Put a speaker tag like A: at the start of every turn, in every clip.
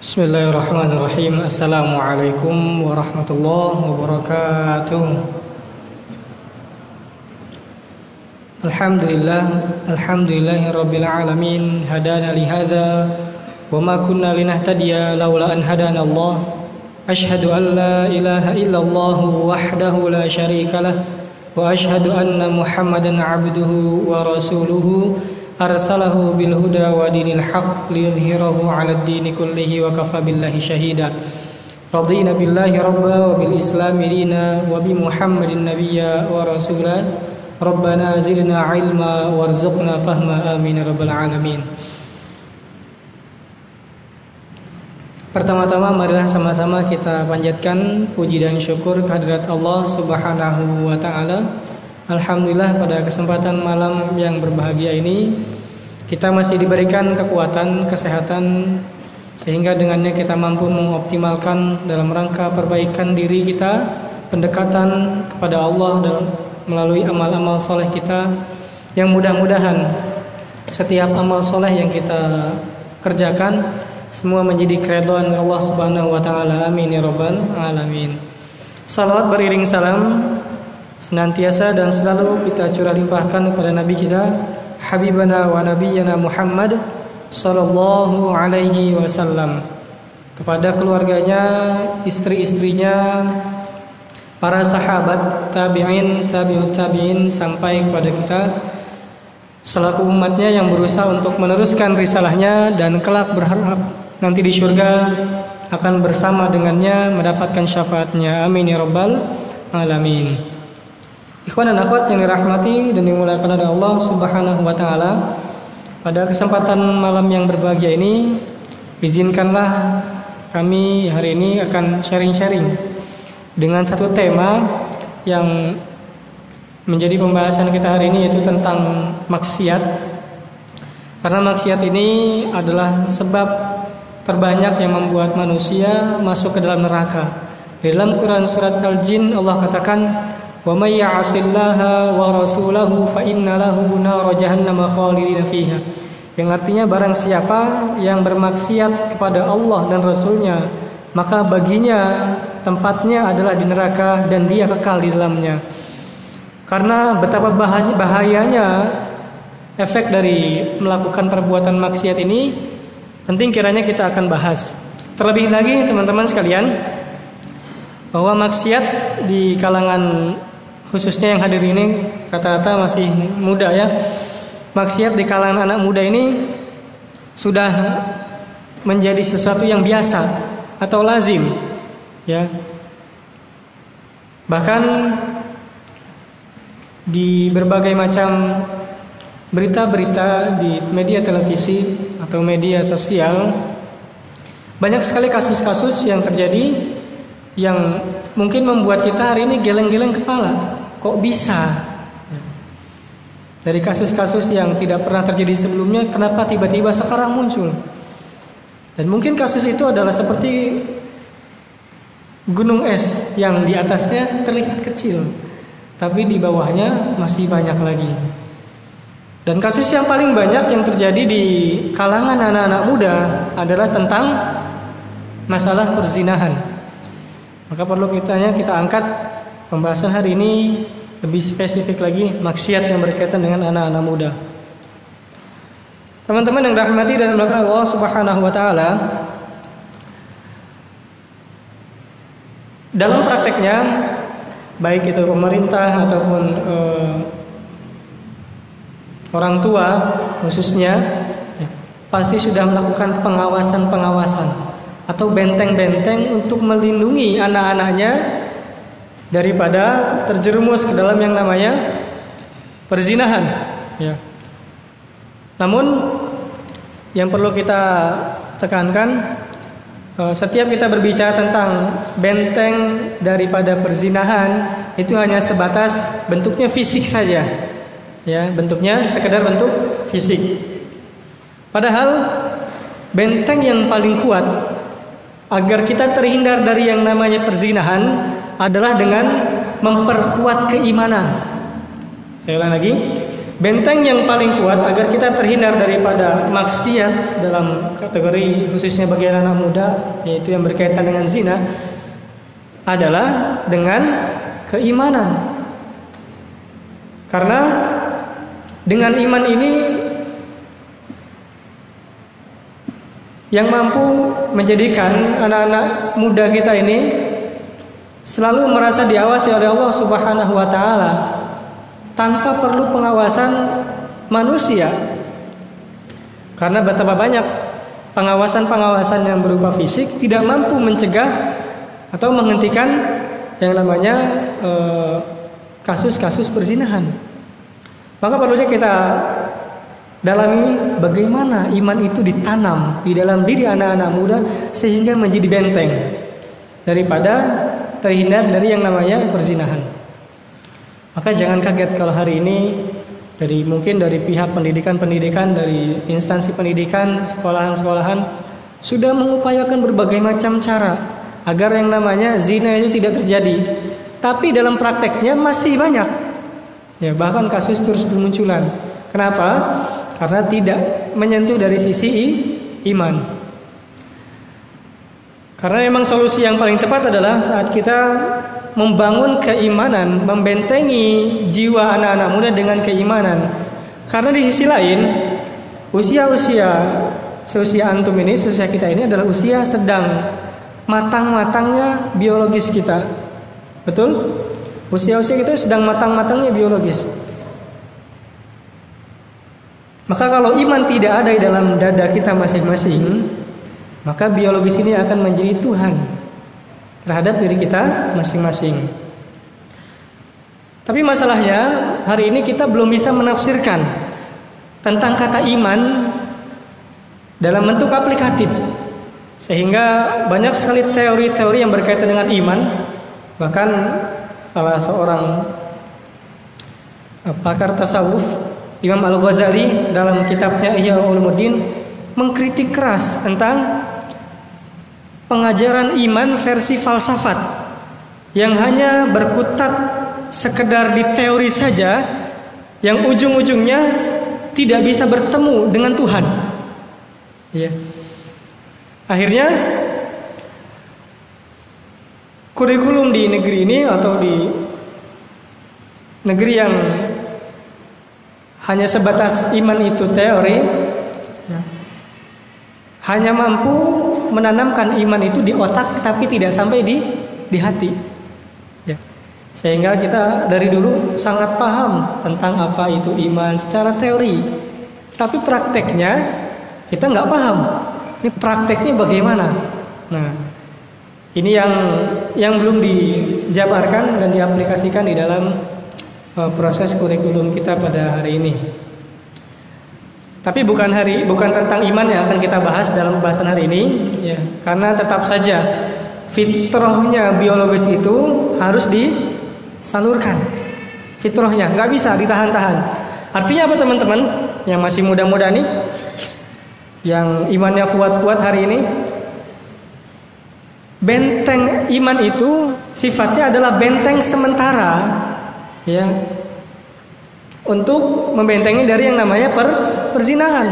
A: بسم الله الرحمن الرحيم السلام عليكم ورحمة الله وبركاته الحمد لله الحمد لله رب العالمين هدانا لهذا وما كنا لنهتدي لولا أن هدانا الله أشهد أن لا إله إلا الله وحده لا شريك له وأشهد أن محمدا عبده ورسوله arsalahu bil huda wa dinil haq liyudhhirahu 'ala ad-din kullihi wa kafa billahi shahida. Radina billahi rabba wa bil islami dina wa bi muhammadin nabiyya wa rasula. Rabbana zidna ilma warzuqna fahma amin ya rabbal alamin. Pertama-tama marilah sama-sama kita panjatkan puji dan syukur kehadirat Allah Subhanahu wa taala. Alhamdulillah pada kesempatan malam yang berbahagia ini kita masih diberikan kekuatan, kesehatan sehingga dengannya kita mampu mengoptimalkan dalam rangka perbaikan diri kita, pendekatan kepada Allah dalam melalui amal-amal soleh kita yang mudah-mudahan setiap amal soleh yang kita kerjakan semua menjadi keridhaan Allah Subhanahu wa taala. Amin ya rabbal alamin. Salawat beriring salam senantiasa dan selalu kita curah limpahkan kepada nabi kita habibana wa nabiyyana Muhammad sallallahu alaihi wasallam. Kepada keluarganya, istri-istrinya, para sahabat, tabi'in, tabi'ut tabi'in sampai kepada kita selaku umatnya yang berusaha untuk meneruskan risalahnya dan kelak berharap nanti di surga akan bersama dengannya mendapatkan syafaatnya. Amin ya rabbal alamin ikhwan dan akhwat yang dirahmati dan dimuliakan oleh Allah subhanahu wa ta'ala pada kesempatan malam yang berbahagia ini izinkanlah kami hari ini akan sharing-sharing dengan satu tema yang menjadi pembahasan kita hari ini yaitu tentang maksiat. Karena maksiat ini adalah sebab terbanyak yang membuat manusia masuk ke dalam neraka. Dalam Quran surat Al-Jin Allah katakan, "Wa may ya'sillaha wa rasulahu fa inna lahu nar jahannam khalidina fiha." Yang artinya barang siapa yang bermaksiat kepada Allah dan Rasulnya maka baginya tempatnya adalah di neraka dan dia kekal di dalamnya. Karena betapa bahayanya efek dari melakukan perbuatan maksiat ini penting kiranya kita akan bahas. Terlebih lagi teman-teman sekalian bahwa maksiat di kalangan khususnya yang hadir ini rata-rata masih muda ya. Maksiat di kalangan anak muda ini sudah menjadi sesuatu yang biasa atau lazim ya. Bahkan di berbagai macam berita-berita di media televisi atau media sosial banyak sekali kasus-kasus yang terjadi yang mungkin membuat kita hari ini geleng-geleng kepala kok bisa dari kasus-kasus yang tidak pernah terjadi sebelumnya kenapa tiba-tiba sekarang muncul dan mungkin kasus itu adalah seperti gunung es yang di atasnya terlihat kecil tapi di bawahnya masih banyak lagi. Dan kasus yang paling banyak yang terjadi di kalangan anak-anak muda adalah tentang masalah perzinahan. Maka perlu kitanya kita angkat pembahasan hari ini lebih spesifik lagi maksiat yang berkaitan dengan anak-anak muda. Teman-teman yang rahmati dan dimuliakan Allah Subhanahu wa taala, dalam prakteknya baik itu pemerintah ataupun uh, orang tua khususnya ya, pasti sudah melakukan pengawasan-pengawasan atau benteng-benteng untuk melindungi anak-anaknya daripada terjerumus ke dalam yang namanya perzinahan ya. Namun yang perlu kita tekankan setiap kita berbicara tentang benteng daripada perzinahan itu hanya sebatas bentuknya fisik saja. Ya, bentuknya sekedar bentuk fisik. Padahal benteng yang paling kuat agar kita terhindar dari yang namanya perzinahan adalah dengan memperkuat keimanan. Saya ulang lagi, Benteng yang paling kuat agar kita terhindar daripada maksiat dalam kategori khususnya bagi anak muda yaitu yang berkaitan dengan zina adalah dengan keimanan. Karena dengan iman ini yang mampu menjadikan anak-anak muda kita ini selalu merasa diawasi oleh Allah Subhanahu wa taala tanpa perlu pengawasan manusia. Karena betapa banyak pengawasan-pengawasan yang berupa fisik tidak mampu mencegah atau menghentikan yang namanya eh, kasus-kasus perzinahan. Maka perlunya kita dalami bagaimana iman itu ditanam di dalam diri anak-anak muda sehingga menjadi benteng daripada terhindar dari yang namanya perzinahan. Maka jangan kaget kalau hari ini dari mungkin dari pihak pendidikan-pendidikan, dari instansi pendidikan, sekolahan-sekolahan sudah mengupayakan berbagai macam cara agar yang namanya zina itu tidak terjadi. Tapi dalam prakteknya masih banyak. Ya, bahkan kasus terus bermunculan. Kenapa? Karena tidak menyentuh dari sisi iman. Karena memang solusi yang paling tepat adalah saat kita membangun keimanan, membentengi jiwa anak-anak muda dengan keimanan. Karena di sisi lain, usia-usia seusia antum ini, seusia kita ini adalah usia sedang matang-matangnya biologis kita. Betul? Usia-usia kita sedang matang-matangnya biologis. Maka kalau iman tidak ada di dalam dada kita masing-masing, maka biologis ini akan menjadi Tuhan terhadap diri kita masing-masing. Tapi masalahnya hari ini kita belum bisa menafsirkan tentang kata iman dalam bentuk aplikatif. Sehingga banyak sekali teori-teori yang berkaitan dengan iman. Bahkan salah seorang eh, pakar tasawuf Imam Al-Ghazali dalam kitabnya Ihya Ulumuddin mengkritik keras tentang pengajaran iman versi falsafat yang hanya berkutat sekedar di teori saja yang ujung-ujungnya tidak bisa bertemu dengan Tuhan. Ya. Akhirnya kurikulum di negeri ini atau di negeri yang hanya sebatas iman itu teori hanya mampu menanamkan iman itu di otak tapi tidak sampai di di hati. Ya. Sehingga kita dari dulu sangat paham tentang apa itu iman secara teori. Tapi prakteknya kita nggak paham. Ini prakteknya bagaimana? Nah, ini yang yang belum dijabarkan dan diaplikasikan di dalam uh, proses kurikulum kita pada hari ini. Tapi bukan hari bukan tentang iman yang akan kita bahas dalam pembahasan hari ini ya. Karena tetap saja fitrahnya biologis itu harus disalurkan. Fitrahnya nggak bisa ditahan-tahan. Artinya apa teman-teman yang masih muda-muda nih yang imannya kuat-kuat hari ini benteng iman itu sifatnya adalah benteng sementara ya untuk membentengi dari yang namanya per, perzinahan.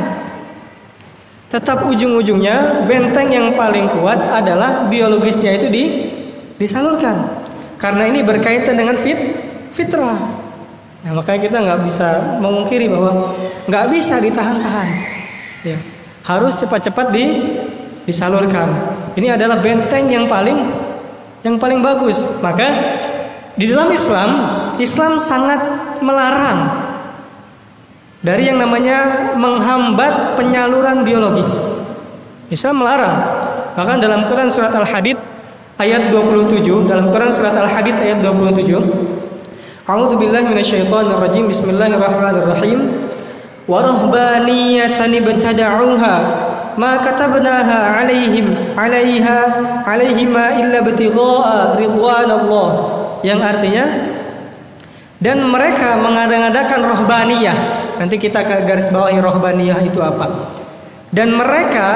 A: Tetap ujung-ujungnya benteng yang paling kuat adalah biologisnya itu di, disalurkan. Karena ini berkaitan dengan fit, fitrah. Nah, makanya kita nggak bisa memungkiri bahwa nggak bisa ditahan-tahan. Ya. Harus cepat-cepat di, disalurkan. Ini adalah benteng yang paling yang paling bagus. Maka di dalam Islam, Islam sangat melarang dari yang namanya menghambat penyaluran biologis. Islam melarang. Bahkan dalam Quran surat Al-Hadid ayat 27, dalam Quran surat Al-Hadid ayat 27, A'udzu billahi minasyaitonir rajim. Bismillahirrahmanirrahim. Wa rahbaniyatan ibtada'uha ma katabnaha 'alaihim 'alaiha 'alaihima illa ibtigha'a ridwanallah. Yang artinya dan mereka mengadakan rohbaniyah. Nanti kita garis bawahi rohbaniyah itu apa. Dan mereka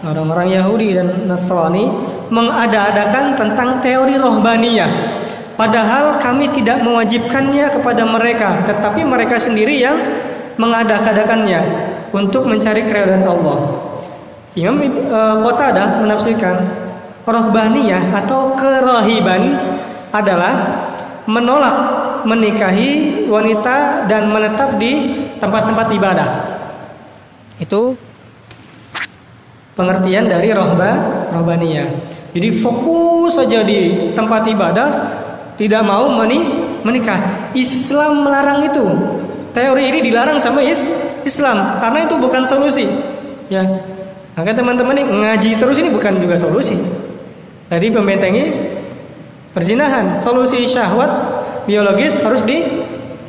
A: orang-orang Yahudi dan Nasrani mengada-adakan tentang teori rohbaniyah. Padahal kami tidak mewajibkannya kepada mereka, tetapi mereka sendiri yang mengadak-adakannya untuk mencari keridhaan Allah. Imam e, Qatadah menafsirkan rohbaniyah atau kerahiban adalah menolak menikahi wanita dan menetap di tempat-tempat ibadah. Itu pengertian dari rohba rohbaniyah. Jadi fokus saja di tempat ibadah, tidak mau menikah. Islam melarang itu. Teori ini dilarang sama is Islam karena itu bukan solusi. Ya. Maka teman-teman ini ngaji terus ini bukan juga solusi. Jadi pembentengi perzinahan, solusi syahwat biologis harus di,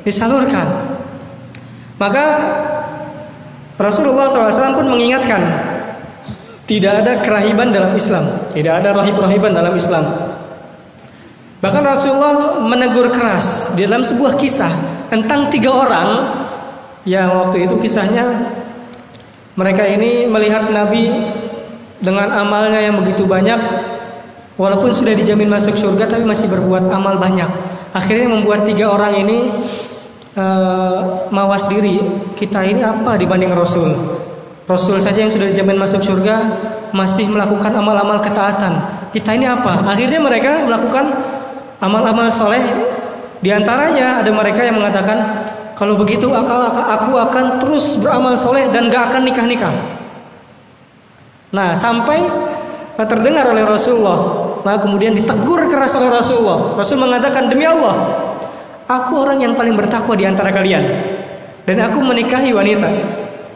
A: disalurkan. Maka Rasulullah SAW pun mengingatkan tidak ada kerahiban dalam Islam, tidak ada rahib-rahiban dalam Islam. Bahkan Rasulullah menegur keras di dalam sebuah kisah tentang tiga orang yang waktu itu kisahnya mereka ini melihat Nabi dengan amalnya yang begitu banyak walaupun sudah dijamin masuk surga tapi masih berbuat amal banyak. Akhirnya membuat tiga orang ini uh, mawas diri kita ini apa dibanding Rasul. Rasul saja yang sudah dijamin masuk surga masih melakukan amal-amal ketaatan. Kita ini apa? Akhirnya mereka melakukan amal-amal soleh di antaranya ada mereka yang mengatakan kalau begitu aku, aku akan terus beramal soleh dan gak akan nikah-nikah. Nah sampai terdengar oleh Rasulullah Nah kemudian ditegur keras oleh Rasulullah. Rasul mengatakan demi Allah Aku orang yang paling bertakwa di antara kalian. Dan aku menikahi wanita.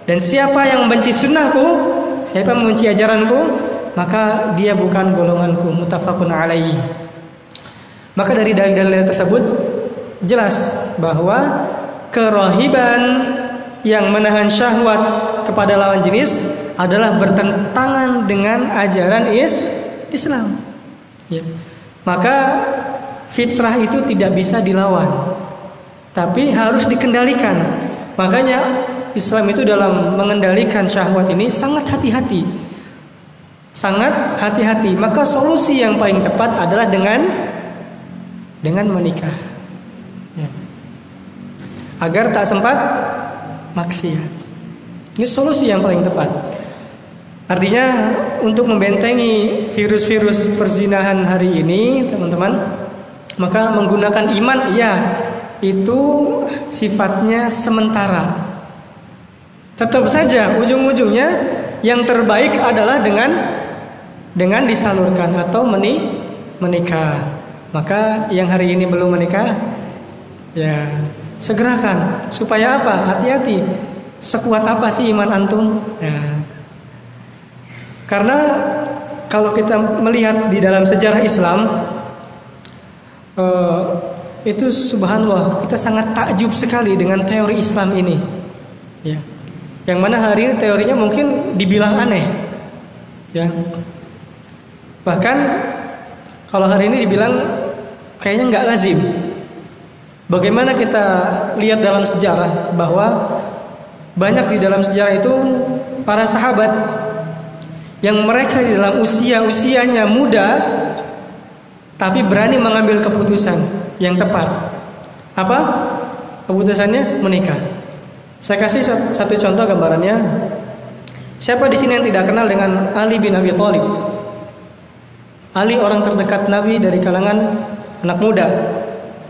A: Dan siapa yang membenci sunnahku Siapa yang membenci ajaranku Maka dia bukan golonganku. Mutafakun alaihi. Maka dari dalil-dalil tersebut jelas bahwa kerohiban yang menahan syahwat kepada lawan jenis adalah bertentangan dengan ajaran is Islam. Ya. Maka fitrah itu tidak bisa dilawan, tapi harus dikendalikan. Makanya Islam itu dalam mengendalikan syahwat ini sangat hati-hati. Sangat hati-hati. Maka solusi yang paling tepat adalah dengan dengan menikah. Ya. Agar tak sempat maksiat. Ini solusi yang paling tepat. Artinya untuk membentengi virus-virus perzinahan hari ini, teman-teman, maka menggunakan iman ya itu sifatnya sementara. Tetap saja ujung-ujungnya yang terbaik adalah dengan dengan disalurkan atau menikah. Maka yang hari ini belum menikah, ya segerakan supaya apa? Hati-hati. Sekuat apa sih iman antum? Ya. Karena kalau kita melihat di dalam sejarah Islam, uh, itu subhanallah kita sangat takjub sekali dengan teori Islam ini. Ya. Yang mana hari ini teorinya mungkin dibilang aneh. Ya. Bahkan kalau hari ini dibilang kayaknya nggak lazim. Bagaimana kita lihat dalam sejarah bahwa banyak di dalam sejarah itu para sahabat yang mereka di dalam usia usianya muda tapi berani mengambil keputusan yang tepat. Apa? Keputusannya menikah. Saya kasih satu contoh gambarannya. Siapa di sini yang tidak kenal dengan Ali bin Abi Thalib? Ali orang terdekat Nabi dari kalangan anak muda.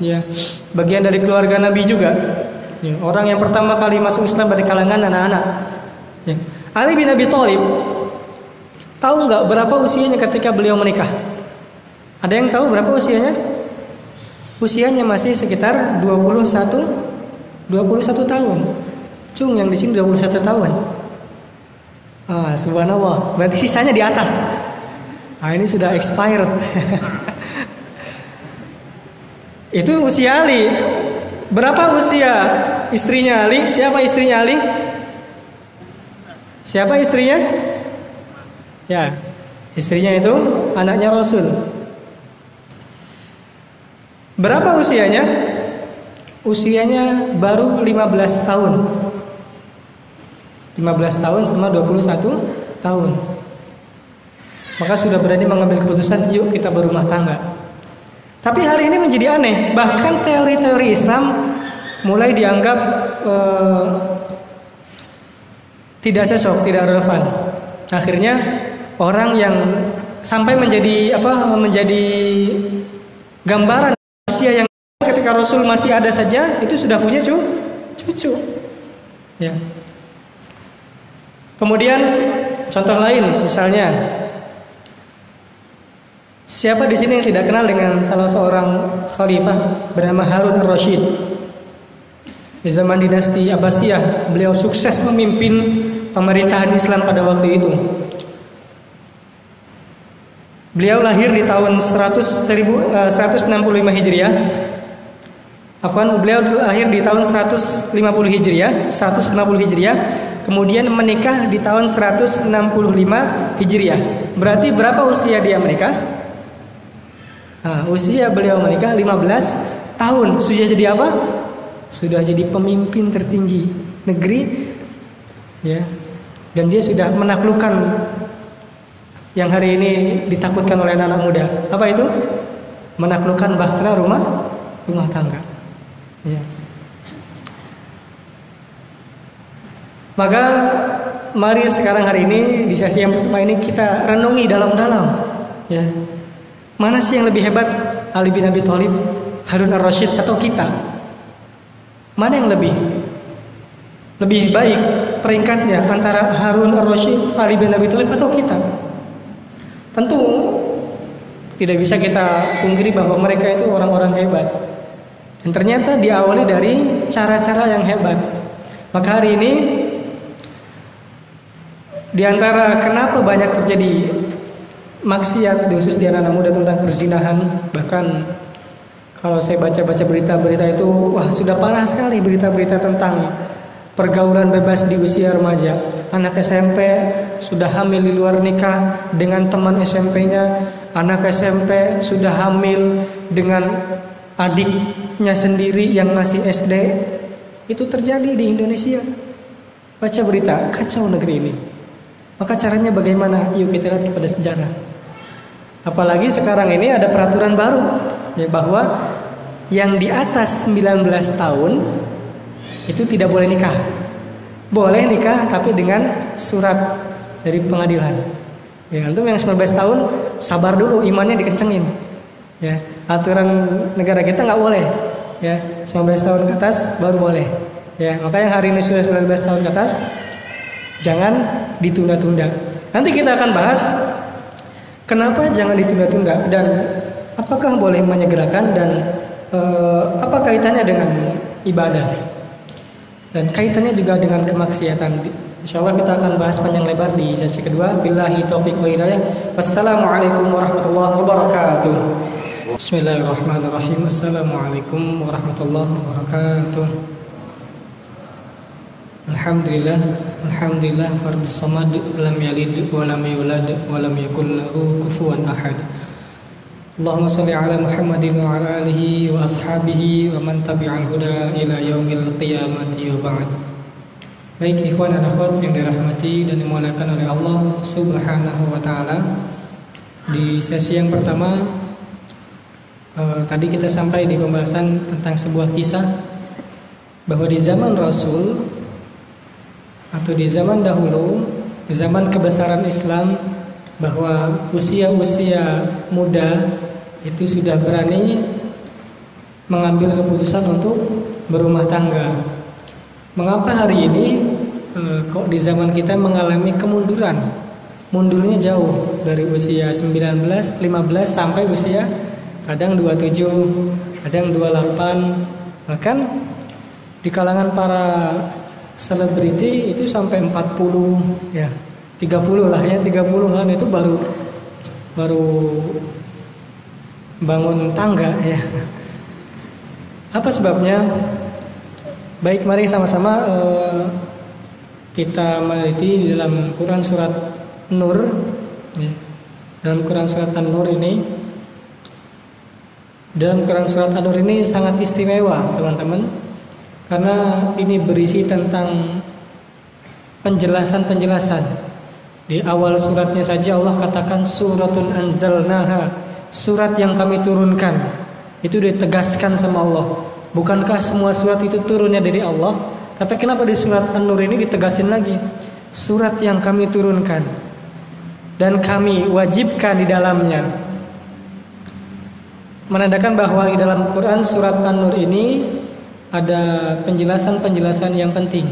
A: Ya, bagian dari keluarga Nabi juga. Ya, orang yang pertama kali masuk Islam dari kalangan anak-anak. Ya. Ali bin Abi Thalib tahu nggak berapa usianya ketika beliau menikah? Ada yang tahu berapa usianya? Usianya masih sekitar 21 21 tahun. Cung yang di sini 21 tahun. Ah, subhanallah. Berarti sisanya di atas. Ah, ini sudah expired. Itu usia Ali. Berapa usia istrinya Ali? Siapa istrinya Ali? Siapa istrinya? Ya, istrinya itu anaknya Rasul. Berapa usianya? Usianya baru 15 tahun. 15 tahun sama 21 tahun. Maka sudah berani mengambil keputusan, yuk kita berumah tangga. Tapi hari ini menjadi aneh, bahkan teori-teori Islam mulai dianggap uh, tidak cocok, tidak relevan. Akhirnya orang yang sampai menjadi apa? menjadi gambaran usia yang ketika Rasul masih ada saja itu sudah punya cu cucu. Ya. Kemudian contoh lain misalnya Siapa di sini yang tidak kenal dengan salah seorang khalifah bernama Harun al-Rashid? Di zaman dinasti Abbasiyah, beliau sukses memimpin pemerintahan Islam pada waktu itu. Beliau lahir di tahun 100, 165 Hijriah. Afwan, beliau lahir di tahun 150 Hijriah, 150 Hijriah. Kemudian menikah di tahun 165 Hijriah. Berarti berapa usia dia menikah? Nah, usia beliau menikah 15 tahun. Sudah jadi apa? Sudah jadi pemimpin tertinggi negeri ya. Dan dia sudah menaklukkan yang hari ini ditakutkan oleh anak, -anak muda. Apa itu? Menaklukkan bahtera rumah rumah tangga. Ya. Maka mari sekarang hari ini di sesi yang pertama ini kita renungi dalam-dalam ya Mana sih yang lebih hebat? Ali bin Abi Thalib, Harun ar-Rasyid atau kita? Mana yang lebih lebih baik peringkatnya antara Harun ar-Rasyid, Ali bin Abi Thalib atau kita? Tentu tidak bisa kita pungkiri bahwa mereka itu orang-orang hebat. Dan ternyata diawali dari cara-cara yang hebat. Maka hari ini di antara kenapa banyak terjadi maksiat khusus di anak-anak muda tentang perzinahan bahkan kalau saya baca-baca berita-berita itu wah sudah parah sekali berita-berita tentang pergaulan bebas di usia remaja. Anak SMP sudah hamil di luar nikah dengan teman SMP-nya anak SMP sudah hamil dengan adiknya sendiri yang masih SD itu terjadi di Indonesia. Baca berita kacau negeri ini. Maka caranya bagaimana? Yuk kita lihat kepada sejarah. Apalagi sekarang ini ada peraturan baru ya, bahwa yang di atas 19 tahun itu tidak boleh nikah. Boleh nikah tapi dengan surat dari pengadilan. Ya, antum yang 19 tahun sabar dulu imannya dikencengin. Ya, aturan negara kita nggak boleh. Ya, 19 tahun ke atas baru boleh. Ya, makanya hari ini sudah 19 tahun ke atas jangan ditunda-tunda. Nanti kita akan bahas Kenapa jangan ditunda-tunda dan apakah boleh menyegerakan dan e, apa kaitannya dengan ibadah dan kaitannya juga dengan kemaksiatan. Insya Allah kita akan bahas panjang lebar di sesi kedua. Billahi taufiq wa hidayah. Wassalamualaikum warahmatullahi wabarakatuh. Bismillahirrahmanirrahim. Assalamualaikum warahmatullahi wabarakatuh. Alhamdulillah Alhamdulillah Fardus samad Lam yalid Walam yulad Walam yakul lahu kufuan ahad Allahumma salli ala Muhammadin Wa ala alihi Wa ashabihi Wa man tabi'al huda Ila yaumil qiyamati Wa ba'd Baik ikhwan dan akhwat yang dirahmati dan dimuliakan oleh Allah Subhanahu wa taala. Di sesi yang pertama eh, tadi kita sampai di pembahasan tentang sebuah kisah bahwa di zaman Rasul atau di zaman dahulu, di zaman kebesaran Islam bahwa usia-usia muda itu sudah berani mengambil keputusan untuk berumah tangga. Mengapa hari ini e, kok di zaman kita mengalami kemunduran? Mundurnya jauh dari usia 19, 15 sampai usia kadang 27, kadang 28. Bahkan di kalangan para selebriti itu sampai 40 ya 30 lah ya 30-an itu baru baru bangun tangga ya apa sebabnya baik mari sama-sama uh, kita meneliti di dalam Quran surat Nur ya. dalam Quran surat An-Nur ini dalam Quran surat An-Nur ini sangat istimewa teman-teman karena ini berisi tentang penjelasan-penjelasan. Di awal suratnya saja Allah katakan suratun anzalnaha, surat yang kami turunkan. Itu ditegaskan sama Allah. Bukankah semua surat itu turunnya dari Allah? Tapi kenapa di surat An-Nur ini ditegasin lagi? Surat yang kami turunkan dan kami wajibkan di dalamnya menandakan bahwa di dalam Quran surat An-Nur ini ada penjelasan-penjelasan yang penting.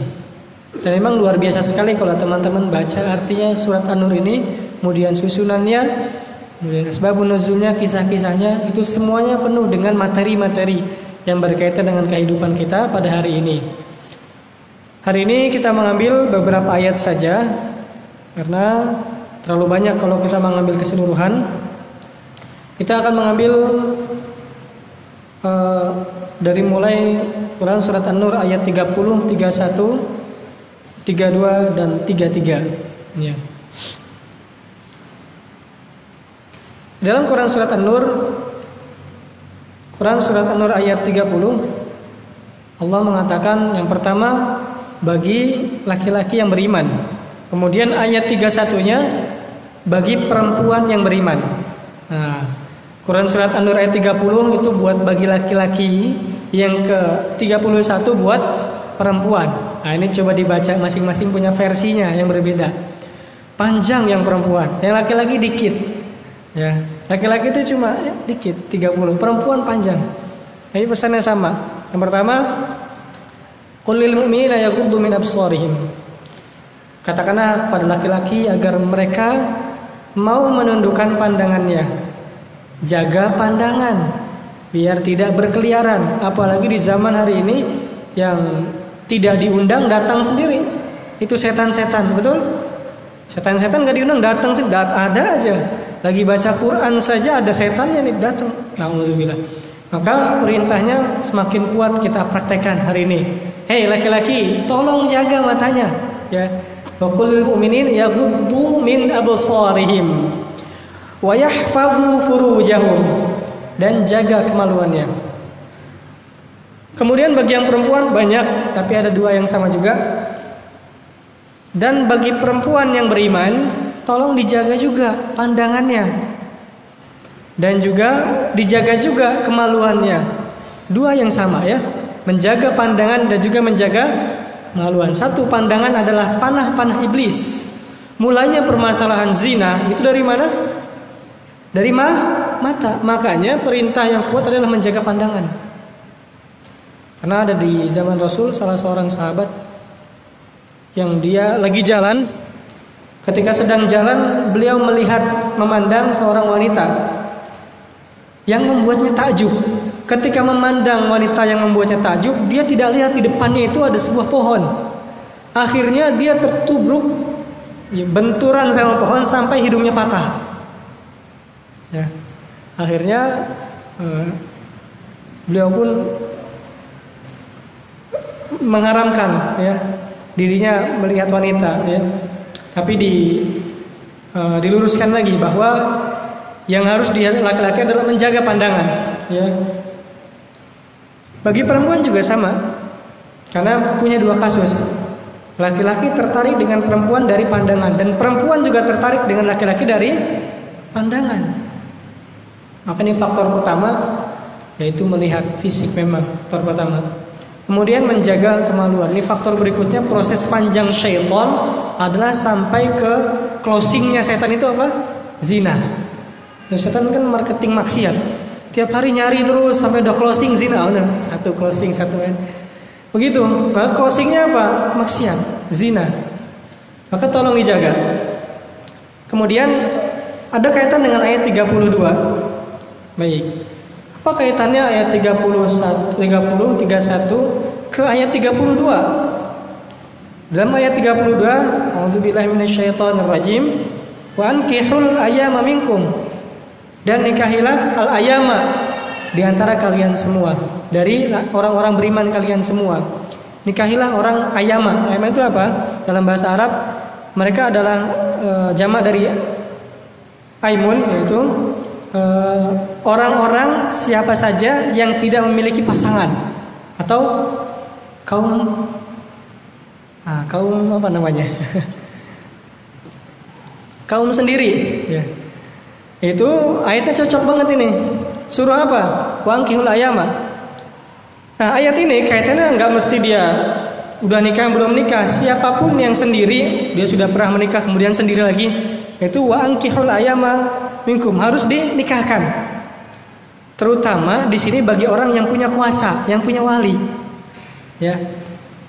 A: Dan memang luar biasa sekali kalau teman-teman baca artinya surat An-Nur ini, kemudian susunannya, kemudian sebab nuzulnya, kisah-kisahnya itu semuanya penuh dengan materi-materi yang berkaitan dengan kehidupan kita pada hari ini. Hari ini kita mengambil beberapa ayat saja karena terlalu banyak kalau kita mengambil keseluruhan. Kita akan mengambil uh, dari mulai Quran surat An-Nur ayat 30, 31 32 dan 33 ya. Dalam Quran surat An-Nur Quran surat An-Nur ayat 30 Allah mengatakan yang pertama bagi laki-laki yang beriman. Kemudian ayat 31-nya bagi perempuan yang beriman. Nah, Quran surat An-Nur ayat 30 itu buat bagi laki-laki, yang ke 31 buat perempuan. Nah ini coba dibaca masing-masing punya versinya yang berbeda. Panjang yang perempuan, yang laki-laki dikit. Ya, laki-laki itu cuma ya, dikit 30, perempuan panjang. Ini pesannya sama. Yang pertama, Qulil mu'minina yaghuddu min absarihim. Katakanlah pada laki-laki agar mereka mau menundukkan pandangannya. Jaga pandangan biar tidak berkeliaran, apalagi di zaman hari ini yang tidak diundang datang sendiri. Itu setan-setan, betul? Setan-setan gak diundang datang sih, dat ada aja. Lagi baca Quran saja ada setannya nih datang. Alhamdulillah. Maka perintahnya semakin kuat kita praktekkan hari ini. Hei laki-laki, tolong jaga matanya. Ya. Wakul mu'minin yaghuddu min absarihim wa yahfazu furujahum dan jaga kemaluannya. Kemudian bagi yang perempuan banyak, tapi ada dua yang sama juga. Dan bagi perempuan yang beriman, tolong dijaga juga pandangannya. Dan juga dijaga juga kemaluannya. Dua yang sama ya. Menjaga pandangan dan juga menjaga kemaluan. Satu pandangan adalah panah-panah iblis. Mulanya permasalahan zina itu dari mana? Dari ma mata. Makanya perintah yang kuat adalah menjaga pandangan. Karena ada di zaman Rasul salah seorang sahabat yang dia lagi jalan ketika sedang jalan beliau melihat memandang seorang wanita yang membuatnya takjub. Ketika memandang wanita yang membuatnya takjub, dia tidak lihat di depannya itu ada sebuah pohon. Akhirnya dia tertubruk ya, benturan sama pohon sampai hidungnya patah. Ya. Akhirnya eh, beliau pun mengharamkan ya dirinya melihat wanita ya. Tapi di uh, diluruskan lagi bahwa yang harus laki-laki adalah menjaga pandangan ya. Bagi perempuan juga sama. Karena punya dua kasus. Laki-laki tertarik dengan perempuan dari pandangan dan perempuan juga tertarik dengan laki-laki dari pandangan. Maka ini faktor pertama yaitu melihat fisik memang faktor pertama. Kemudian menjaga kemaluan. Ini faktor berikutnya proses panjang syaitan adalah sampai ke closingnya setan itu apa? Zina. Nah, setan kan marketing maksiat. Tiap hari nyari terus sampai udah closing zina. Oh, nah, satu closing satu kan. Begitu. Nah, closingnya apa? Maksiat, zina. Maka tolong dijaga. Kemudian ada kaitan dengan ayat 32. Baik. Apa kaitannya ayat 31 30 31 ke ayat 32? Dalam ayat 32, A'udzubillahi minasyaitonir rajim. Wa ankihul ayama minkum. Dan nikahilah al ayama di antara kalian semua dari orang-orang beriman kalian semua. Nikahilah orang ayama. Ayama itu apa? Dalam bahasa Arab mereka adalah e, jamak dari aimun yaitu Eh, orang-orang siapa saja yang tidak memiliki pasangan atau kaum ah, kaum apa namanya kaum sendiri ya Itu ayatnya cocok banget ini. Surah apa? Wangkihul ayama. Nah ayat ini kaitannya nggak mesti dia udah nikah belum nikah. Siapa pun yang sendiri dia sudah pernah menikah kemudian sendiri lagi itu wangkihul ayama minkum harus dinikahkan. Terutama di sini bagi orang yang punya kuasa, yang punya wali. Ya.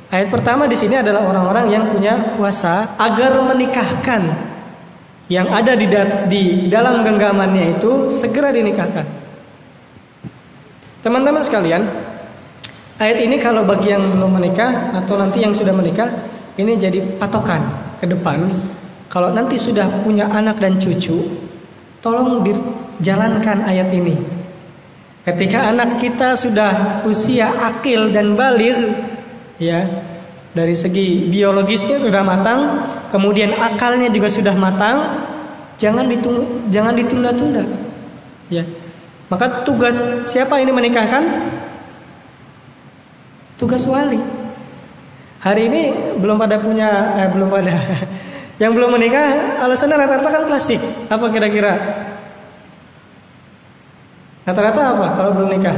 A: Ayat pertama di sini adalah orang-orang yang punya kuasa agar menikahkan yang ada di, di dalam genggamannya itu segera dinikahkan. Teman-teman sekalian, ayat ini kalau bagi yang belum menikah atau nanti yang sudah menikah, ini jadi patokan ke depan. Kalau nanti sudah punya anak dan cucu, tolong dijalankan ayat ini. Ketika anak kita sudah usia akil dan balik, ya, dari segi biologisnya sudah matang, kemudian akalnya juga sudah matang, jangan ditunggu, jangan ditunda-tunda. Ya. Maka tugas siapa ini menikahkan? Tugas wali. Hari ini belum pada punya eh, belum pada. Yang belum menikah alasannya rata-rata kan klasik. Apa kira-kira? Rata-rata apa kalau belum nikah?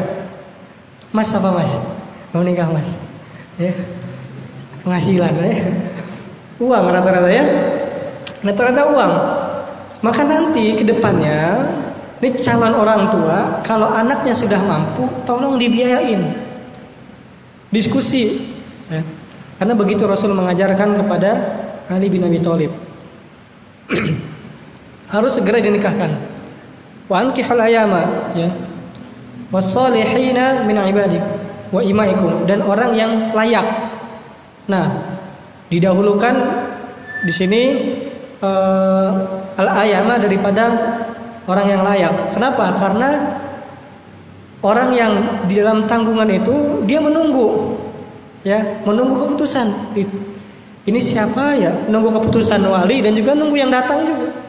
A: Mas apa mas? Mau nikah mas? Ya penghasilan ya. Uang rata-rata ya. Rata-rata uang. Maka nanti ke depannya ini calon orang tua kalau anaknya sudah mampu tolong dibiayain. Diskusi ya. Karena begitu Rasul mengajarkan kepada Ali bin Abi Thalib. Harus segera dinikahkan. Ayama ya. Min wa imaikum dan orang yang layak Nah, didahulukan di sini uh, al-ayama daripada orang yang layak. Kenapa? Karena orang yang di dalam tanggungan itu dia menunggu ya, menunggu keputusan. Ini siapa ya? Nunggu keputusan wali dan juga nunggu yang datang juga.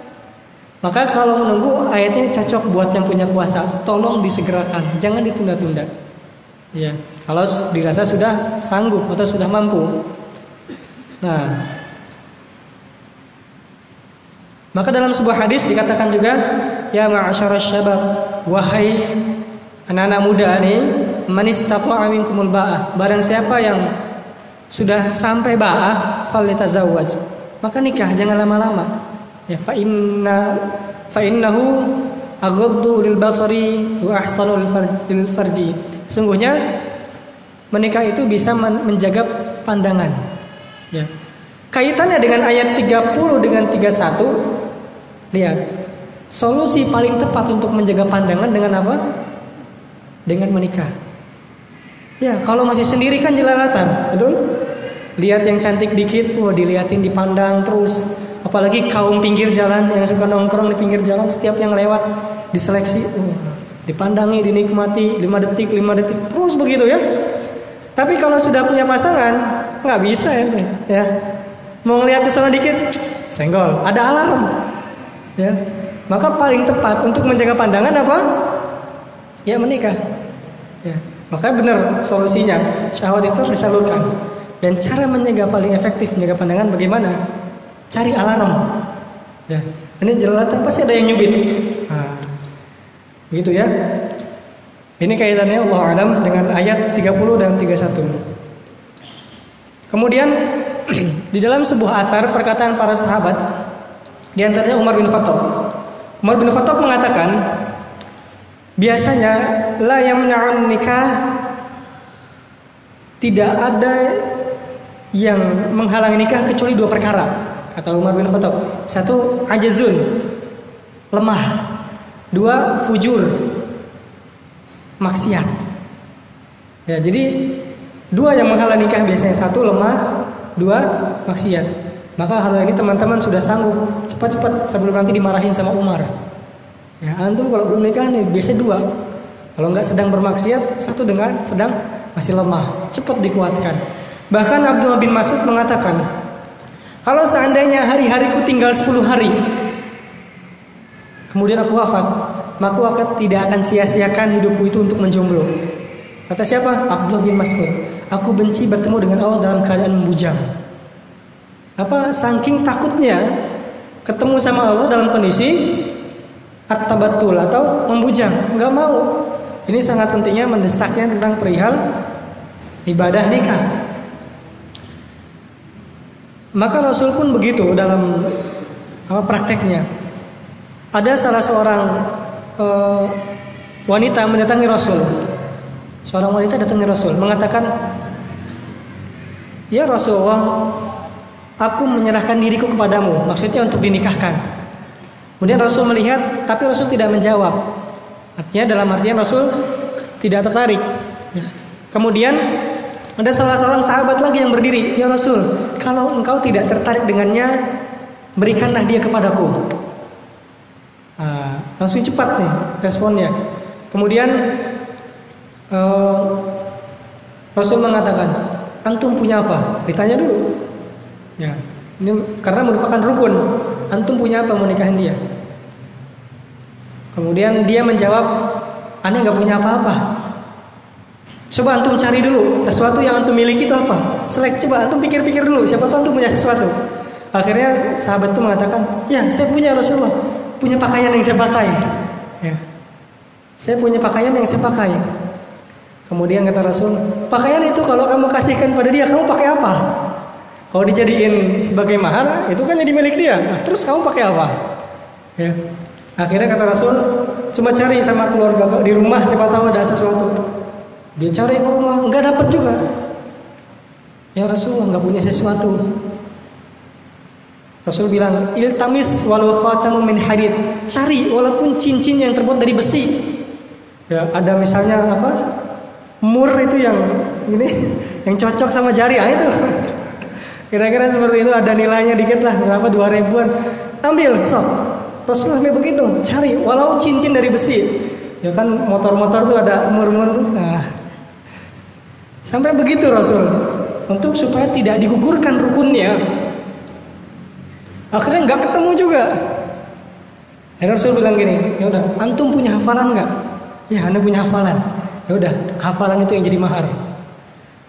A: Maka kalau menunggu ayat ini cocok buat yang punya kuasa, tolong disegerakan, jangan ditunda-tunda. Ya, kalau dirasa sudah sanggup atau sudah mampu. Nah, maka dalam sebuah hadis dikatakan juga, ya ma'asyara syabab, wahai anak-anak muda nih, man istata'a minkumul ba'ah. Barang siapa yang sudah sampai ba'ah, falyatazawwaj. Maka nikah, jangan lama-lama. Ya fa inna fa innahu aghaddu lil basari wa ahsanu farji. Sungguhnya menikah itu bisa menjaga pandangan. Ya. Kaitannya dengan ayat 30 dengan 31 lihat. Solusi paling tepat untuk menjaga pandangan dengan apa? Dengan menikah. Ya, kalau masih sendiri kan jelalatan, betul? Lihat yang cantik dikit, wah diliatin dipandang terus. Apalagi kaum pinggir jalan yang suka nongkrong di pinggir jalan, setiap yang lewat diseleksi, uh, dipandangi, dinikmati 5 detik, 5 detik, terus begitu ya. Tapi kalau sudah punya pasangan, nggak bisa ya, ya. Mau ngeliat ke sana dikit, senggol, ada alarm, ya. Maka paling tepat untuk menjaga pandangan apa? Ya menikah. Ya. Makanya benar solusinya syahwat itu harus disalurkan. Dan cara menjaga paling efektif menjaga pandangan bagaimana? Cari alarm. Ya. Ini jelalatan pasti ada yang nyubit. Nah, Begitu ya. Ini kaitannya Allah alam dengan ayat 30 dan 31. Kemudian di dalam sebuah asar perkataan para sahabat di antaranya Umar bin Khattab. Umar bin Khattab mengatakan biasanya la yang menya'un nikah tidak ada yang menghalangi nikah kecuali dua perkara kata Umar bin Khattab. Satu ajazun lemah Dua, fujur. Maksiat. Ya, jadi dua yang menghalang nikah biasanya satu lemah, dua maksiat. Maka hal ini teman-teman sudah sanggup cepat-cepat sebelum nanti dimarahin sama Umar. Ya, antum kalau belum nikah nih biasa dua. Kalau nggak sedang bermaksiat, satu dengan sedang masih lemah, cepat dikuatkan. Bahkan Abdullah bin Mas'ud mengatakan, kalau seandainya hari-hariku tinggal 10 hari, kemudian aku wafat, maka aku tidak akan sia-siakan hidupku itu untuk menjomblo. Kata siapa? Abdullah bin Mas'ud. Aku benci bertemu dengan Allah dalam keadaan membujang. Apa? Saking takutnya ketemu sama Allah dalam kondisi at-tabattul atau membujang, nggak mau. Ini sangat pentingnya mendesaknya tentang perihal ibadah nikah. Maka Rasul pun begitu dalam apa prakteknya. Ada salah seorang uh, wanita mendatangi Rasul. Seorang wanita datangi Rasul mengatakan, "Ya Rasulullah, aku menyerahkan diriku kepadamu." Maksudnya untuk dinikahkan. Kemudian Rasul melihat, tapi Rasul tidak menjawab. Artinya dalam artian Rasul tidak tertarik. Kemudian ada salah seorang sahabat lagi yang berdiri, "Ya Rasul, kalau engkau tidak tertarik dengannya, berikanlah dia kepadaku." Nah, langsung cepat nih responnya. Kemudian uh, Rasul mengatakan, antum punya apa? Ditanya dulu. Ya, ini karena merupakan rukun. Antum punya apa mau nikahin dia? Kemudian dia menjawab, aneh nggak punya apa-apa. Coba antum cari dulu sesuatu yang antum miliki itu apa. Selek coba antum pikir-pikir dulu. Siapa tahu antum punya sesuatu. Akhirnya sahabat itu mengatakan, ya saya punya Rasulullah punya pakaian yang saya pakai. Ya. Saya punya pakaian yang saya pakai. Kemudian kata Rasul, pakaian itu kalau kamu kasihkan pada dia, kamu pakai apa? Kalau dijadiin sebagai mahar, itu kan jadi milik dia. Nah, terus kamu pakai apa? Ya. Akhirnya kata Rasul, cuma cari sama keluarga di rumah, siapa tahu ada sesuatu. Dia cari rumah, nggak dapat juga. Ya Rasulullah nggak punya sesuatu. Rasul bilang, iltamis walau khatamun min hadid. Cari walaupun cincin yang terbuat dari besi. Ya, ada misalnya apa? Mur itu yang ini yang cocok sama jari ah itu. Kira-kira seperti itu ada nilainya dikit lah, berapa dua ribuan. Ambil, sok. Rasul sampai begitu, cari walau cincin dari besi. Ya kan motor-motor tuh ada mur-mur tuh. Nah, sampai begitu Rasul untuk supaya tidak digugurkan rukunnya Akhirnya nggak ketemu juga. Akhirnya Rasul bilang gini, ya udah, antum punya hafalan nggak? Ya, anda punya hafalan. Ya udah, hafalan itu yang jadi mahar.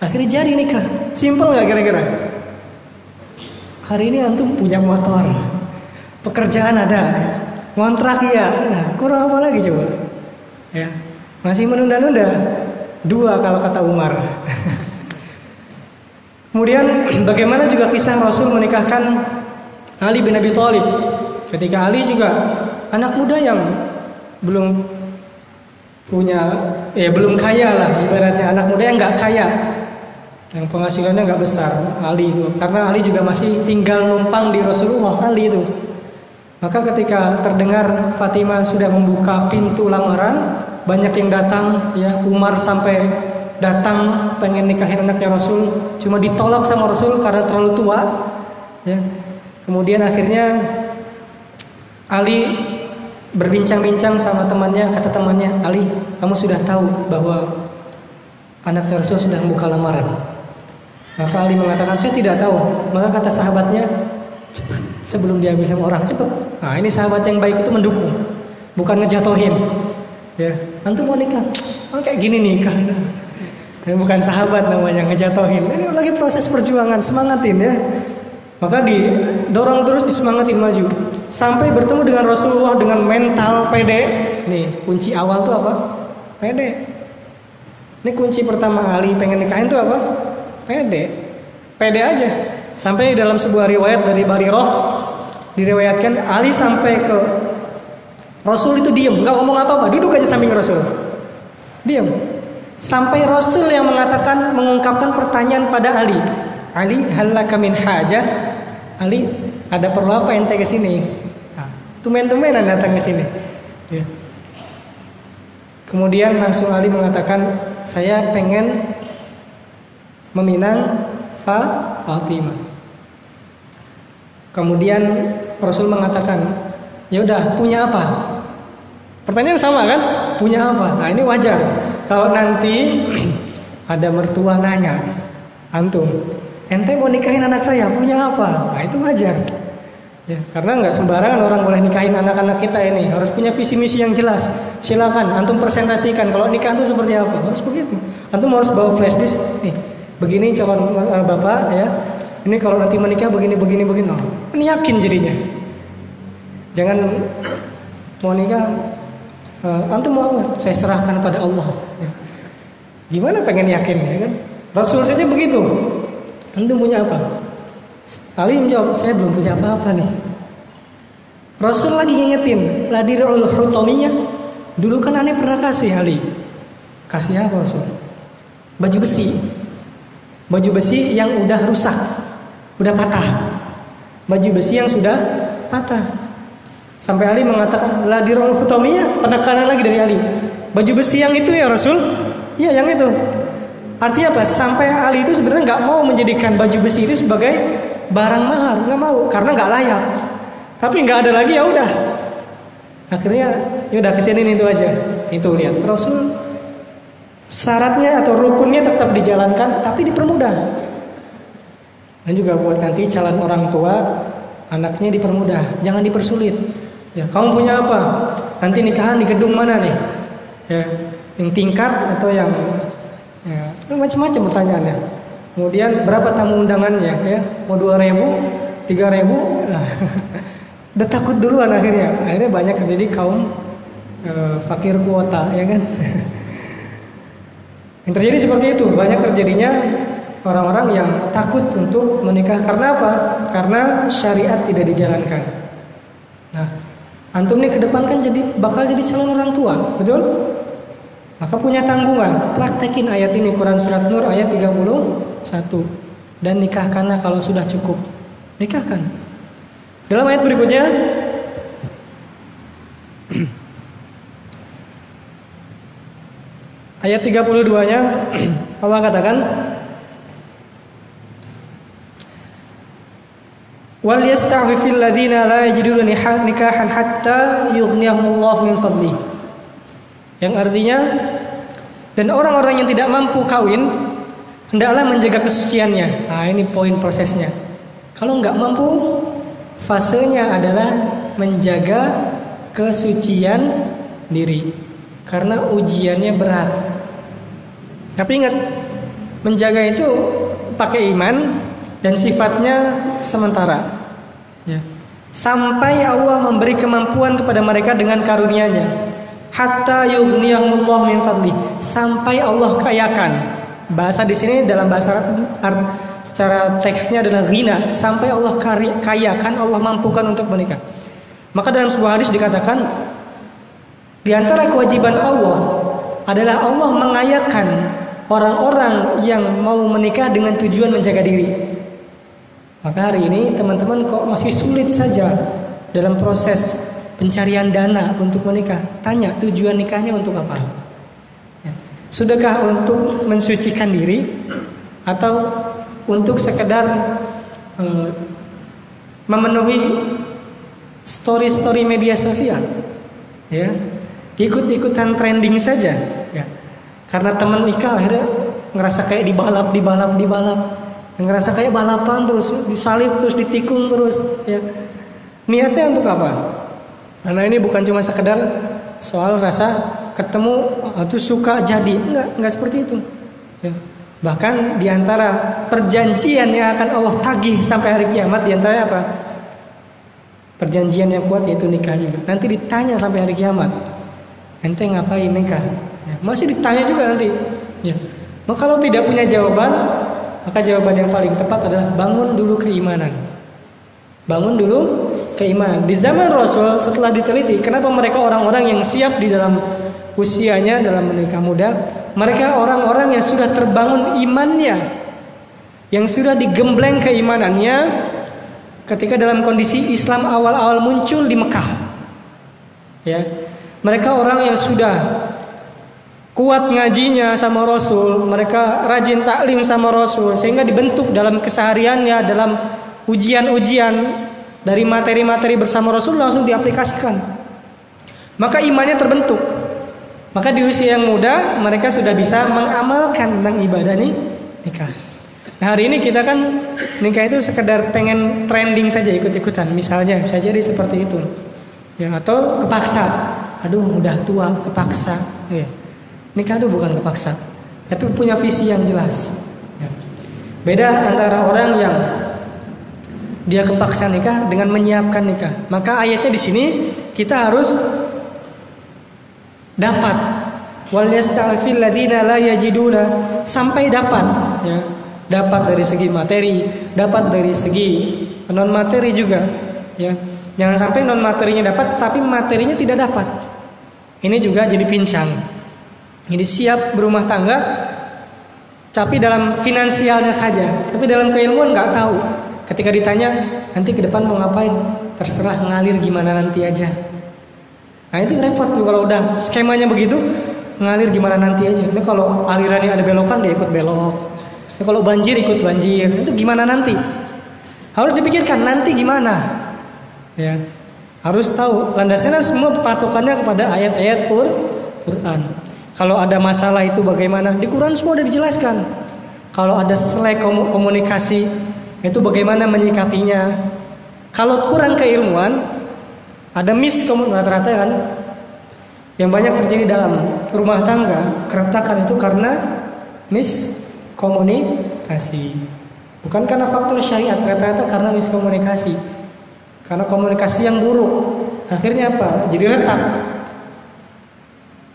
A: Akhirnya jadi nikah. Simpel nggak kira-kira? Hari ini antum punya motor, pekerjaan ada, kontrak ya. Nah, kurang apa lagi coba? Ya, masih menunda-nunda. Dua kalau kata Umar. Kemudian bagaimana juga kisah Rasul menikahkan Ali bin Abi Thalib. Ketika Ali juga anak muda yang belum punya ya belum kaya lah ibaratnya anak muda yang nggak kaya yang penghasilannya nggak besar Ali itu karena Ali juga masih tinggal numpang di Rasulullah Ali itu maka ketika terdengar Fatimah sudah membuka pintu lamaran banyak yang datang ya Umar sampai datang pengen nikahin anaknya Rasul cuma ditolak sama Rasul karena terlalu tua ya Kemudian akhirnya Ali berbincang-bincang sama temannya, kata temannya, Ali, kamu sudah tahu bahwa anak Rasul sudah membuka lamaran. Maka Ali mengatakan, saya tidak tahu. Maka kata sahabatnya, cepat sebelum diambil sama orang, cepat. Nah ini sahabat yang baik itu mendukung, bukan ngejatohin. Ya, antum mau nikah? Oh, kayak gini nikah. Bukan sahabat namanya ngejatohin. Ini lagi proses perjuangan, semangatin ya. Maka didorong terus disemangatin maju sampai bertemu dengan Rasulullah dengan mental pede. Nih kunci awal tuh apa? Pede. Ini kunci pertama Ali pengen nikahin tuh apa? Pede. Pede aja. Sampai dalam sebuah riwayat dari Bariroh diriwayatkan Ali sampai ke Rasul itu diem, nggak ngomong apa-apa, duduk aja samping Rasul. Diem. Sampai Rasul yang mengatakan mengungkapkan pertanyaan pada Ali. Ali halaka min hajah Ali ada perlu apa ente ke sini nah, tumen-tumenan datang ke sini ya. kemudian langsung Ali mengatakan saya pengen meminang Fa Fatimah kemudian Rasul mengatakan ya udah punya apa pertanyaan sama kan? Punya apa? Nah ini wajar. Kalau nanti ada mertua nanya antum ente mau nikahin anak saya punya apa? Nah itu wajar. Ya karena nggak sembarangan orang boleh nikahin anak-anak kita ini. Harus punya visi misi yang jelas. Silakan antum presentasikan. Kalau nikah itu seperti apa? Harus begitu. Antum harus bawa flash disk. Nih begini calon uh, bapak ya. Ini kalau nanti menikah begini begini begini. Oh, ini yakin jadinya. Jangan mau nikah uh, antum mau apa? Saya serahkan pada Allah. Ya. Gimana pengen yakin ya kan? Rasul saja begitu. Antum punya apa? Ali menjawab, saya belum punya apa-apa nih. Rasul lagi ngingetin, ladirul hutomiyah. Dulu kan aneh pernah kasih Ali. Kasih apa Rasul? Baju besi. Baju besi yang udah rusak, udah patah. Baju besi yang sudah patah. Sampai Ali mengatakan ladirul hutomiyah, penekanan lagi dari Ali. Baju besi yang itu ya Rasul? Iya yang itu. Artinya apa? Sampai Ali itu sebenarnya nggak mau menjadikan baju besi itu sebagai barang mahal, nggak mau karena nggak layak. Tapi nggak ada lagi ya udah. Akhirnya ya udah ke sini itu aja. Itu lihat Rasul syaratnya atau rukunnya tetap dijalankan tapi dipermudah. Dan juga buat nanti calon orang tua anaknya dipermudah, jangan dipersulit. Ya, kamu punya apa? Nanti nikahan di gedung mana nih? Ya, yang tingkat atau yang ya, macam-macam pertanyaannya. Kemudian berapa tamu undangannya ya? Mau dua ribu, tiga ribu? Nah, udah takut duluan akhirnya. Akhirnya banyak terjadi kaum e, fakir kuota ya kan. yang terjadi seperti itu banyak terjadinya orang-orang yang takut untuk menikah karena apa? Karena syariat tidak dijalankan. Antum nih ke depan kan jadi bakal jadi calon orang tua, betul? Maka punya tanggungan, praktekin ayat ini Quran Surat Nur ayat 31 dan nikahkanlah kalau sudah cukup. Nikahkan. Dalam ayat berikutnya ayat 32-nya Allah katakan Wal ladzina la yajiduna nikahan hatta min fadlihi yang artinya dan orang-orang yang tidak mampu kawin hendaklah menjaga kesuciannya. Nah, ini poin prosesnya. Kalau nggak mampu, fasenya adalah menjaga kesucian diri karena ujiannya berat. Tapi ingat, menjaga itu pakai iman dan sifatnya sementara. Ya. Sampai Allah memberi kemampuan kepada mereka dengan karunia-Nya hatta yughniyahumullah min fadli sampai Allah kayakan. Bahasa di sini dalam bahasa Arab secara teksnya adalah ghina sampai Allah kayakan Allah mampukan untuk menikah. Maka dalam sebuah hadis dikatakan di antara kewajiban Allah adalah Allah mengayakan orang-orang yang mau menikah dengan tujuan menjaga diri. Maka hari ini teman-teman kok masih sulit saja dalam proses pencarian dana untuk menikah. Tanya tujuan nikahnya untuk apa? Ya. Sudahkah untuk mensucikan diri atau untuk sekedar uh, memenuhi story-story media sosial? Ya, ikut-ikutan trending saja. Ya. Karena teman nikah akhirnya ngerasa kayak dibalap, dibalap, dibalap, ngerasa kayak balapan terus disalib terus ditikung terus. Ya. Niatnya untuk apa? Karena ini bukan cuma sekedar soal rasa ketemu atau suka jadi, enggak, enggak seperti itu. Ya. Bahkan di antara perjanjian yang akan Allah tagih sampai hari kiamat di antaranya apa? Perjanjian yang kuat yaitu nikah juga. Nanti ditanya sampai hari kiamat. Ente ngapain nikah? Ya, masih ditanya juga nanti. Ya. Maka kalau tidak punya jawaban, maka jawaban yang paling tepat adalah bangun dulu keimanan. Bangun dulu keimanan. Di zaman Rasul setelah diteliti, kenapa mereka orang-orang yang siap di dalam usianya dalam menikah muda? Mereka orang-orang yang sudah terbangun imannya, yang sudah digembleng keimanannya ketika dalam kondisi Islam awal-awal muncul di Mekah. Ya. Mereka orang yang sudah kuat ngajinya sama Rasul, mereka rajin taklim sama Rasul sehingga dibentuk dalam kesehariannya dalam ujian-ujian dari materi-materi bersama Rasul langsung diaplikasikan. Maka imannya terbentuk. Maka di usia yang muda mereka sudah bisa mengamalkan tentang ibadah nih nikah. Nah hari ini kita kan nikah itu sekedar pengen trending saja ikut-ikutan. Misalnya bisa jadi seperti itu. Ya atau kepaksa. Aduh udah tua kepaksa. Ya. Nikah itu bukan kepaksa. Tapi punya visi yang jelas. Ya. Beda antara orang yang dia kepaksa nikah dengan menyiapkan nikah. Maka ayatnya di sini kita harus dapat la yajiduna sampai dapat ya dapat dari segi materi dapat dari segi non materi juga ya jangan sampai non materinya dapat tapi materinya tidak dapat ini juga jadi pincang jadi siap berumah tangga tapi dalam finansialnya saja. Tapi dalam keilmuan nggak tahu. Ketika ditanya nanti ke depan mau ngapain? Terserah ngalir gimana nanti aja. Nah itu repot tuh kalau udah skemanya begitu ngalir gimana nanti aja. Ini kalau alirannya ada belokan dia ikut belok. Ini kalau banjir ikut banjir. Itu gimana nanti? Harus dipikirkan nanti gimana? Ya. Harus tahu. Landasnya semua patokannya kepada ayat-ayat Quran kalau ada masalah itu bagaimana? Di Quran semua sudah dijelaskan. Kalau ada selek komunikasi itu bagaimana menyikapinya? Kalau kurang keilmuan ada miskomunikasi rata-rata kan? Yang banyak terjadi dalam rumah tangga keretakan itu karena miskomunikasi bukan karena faktor syariat rata-rata karena miskomunikasi. Karena komunikasi yang buruk. Akhirnya apa? Jadi retak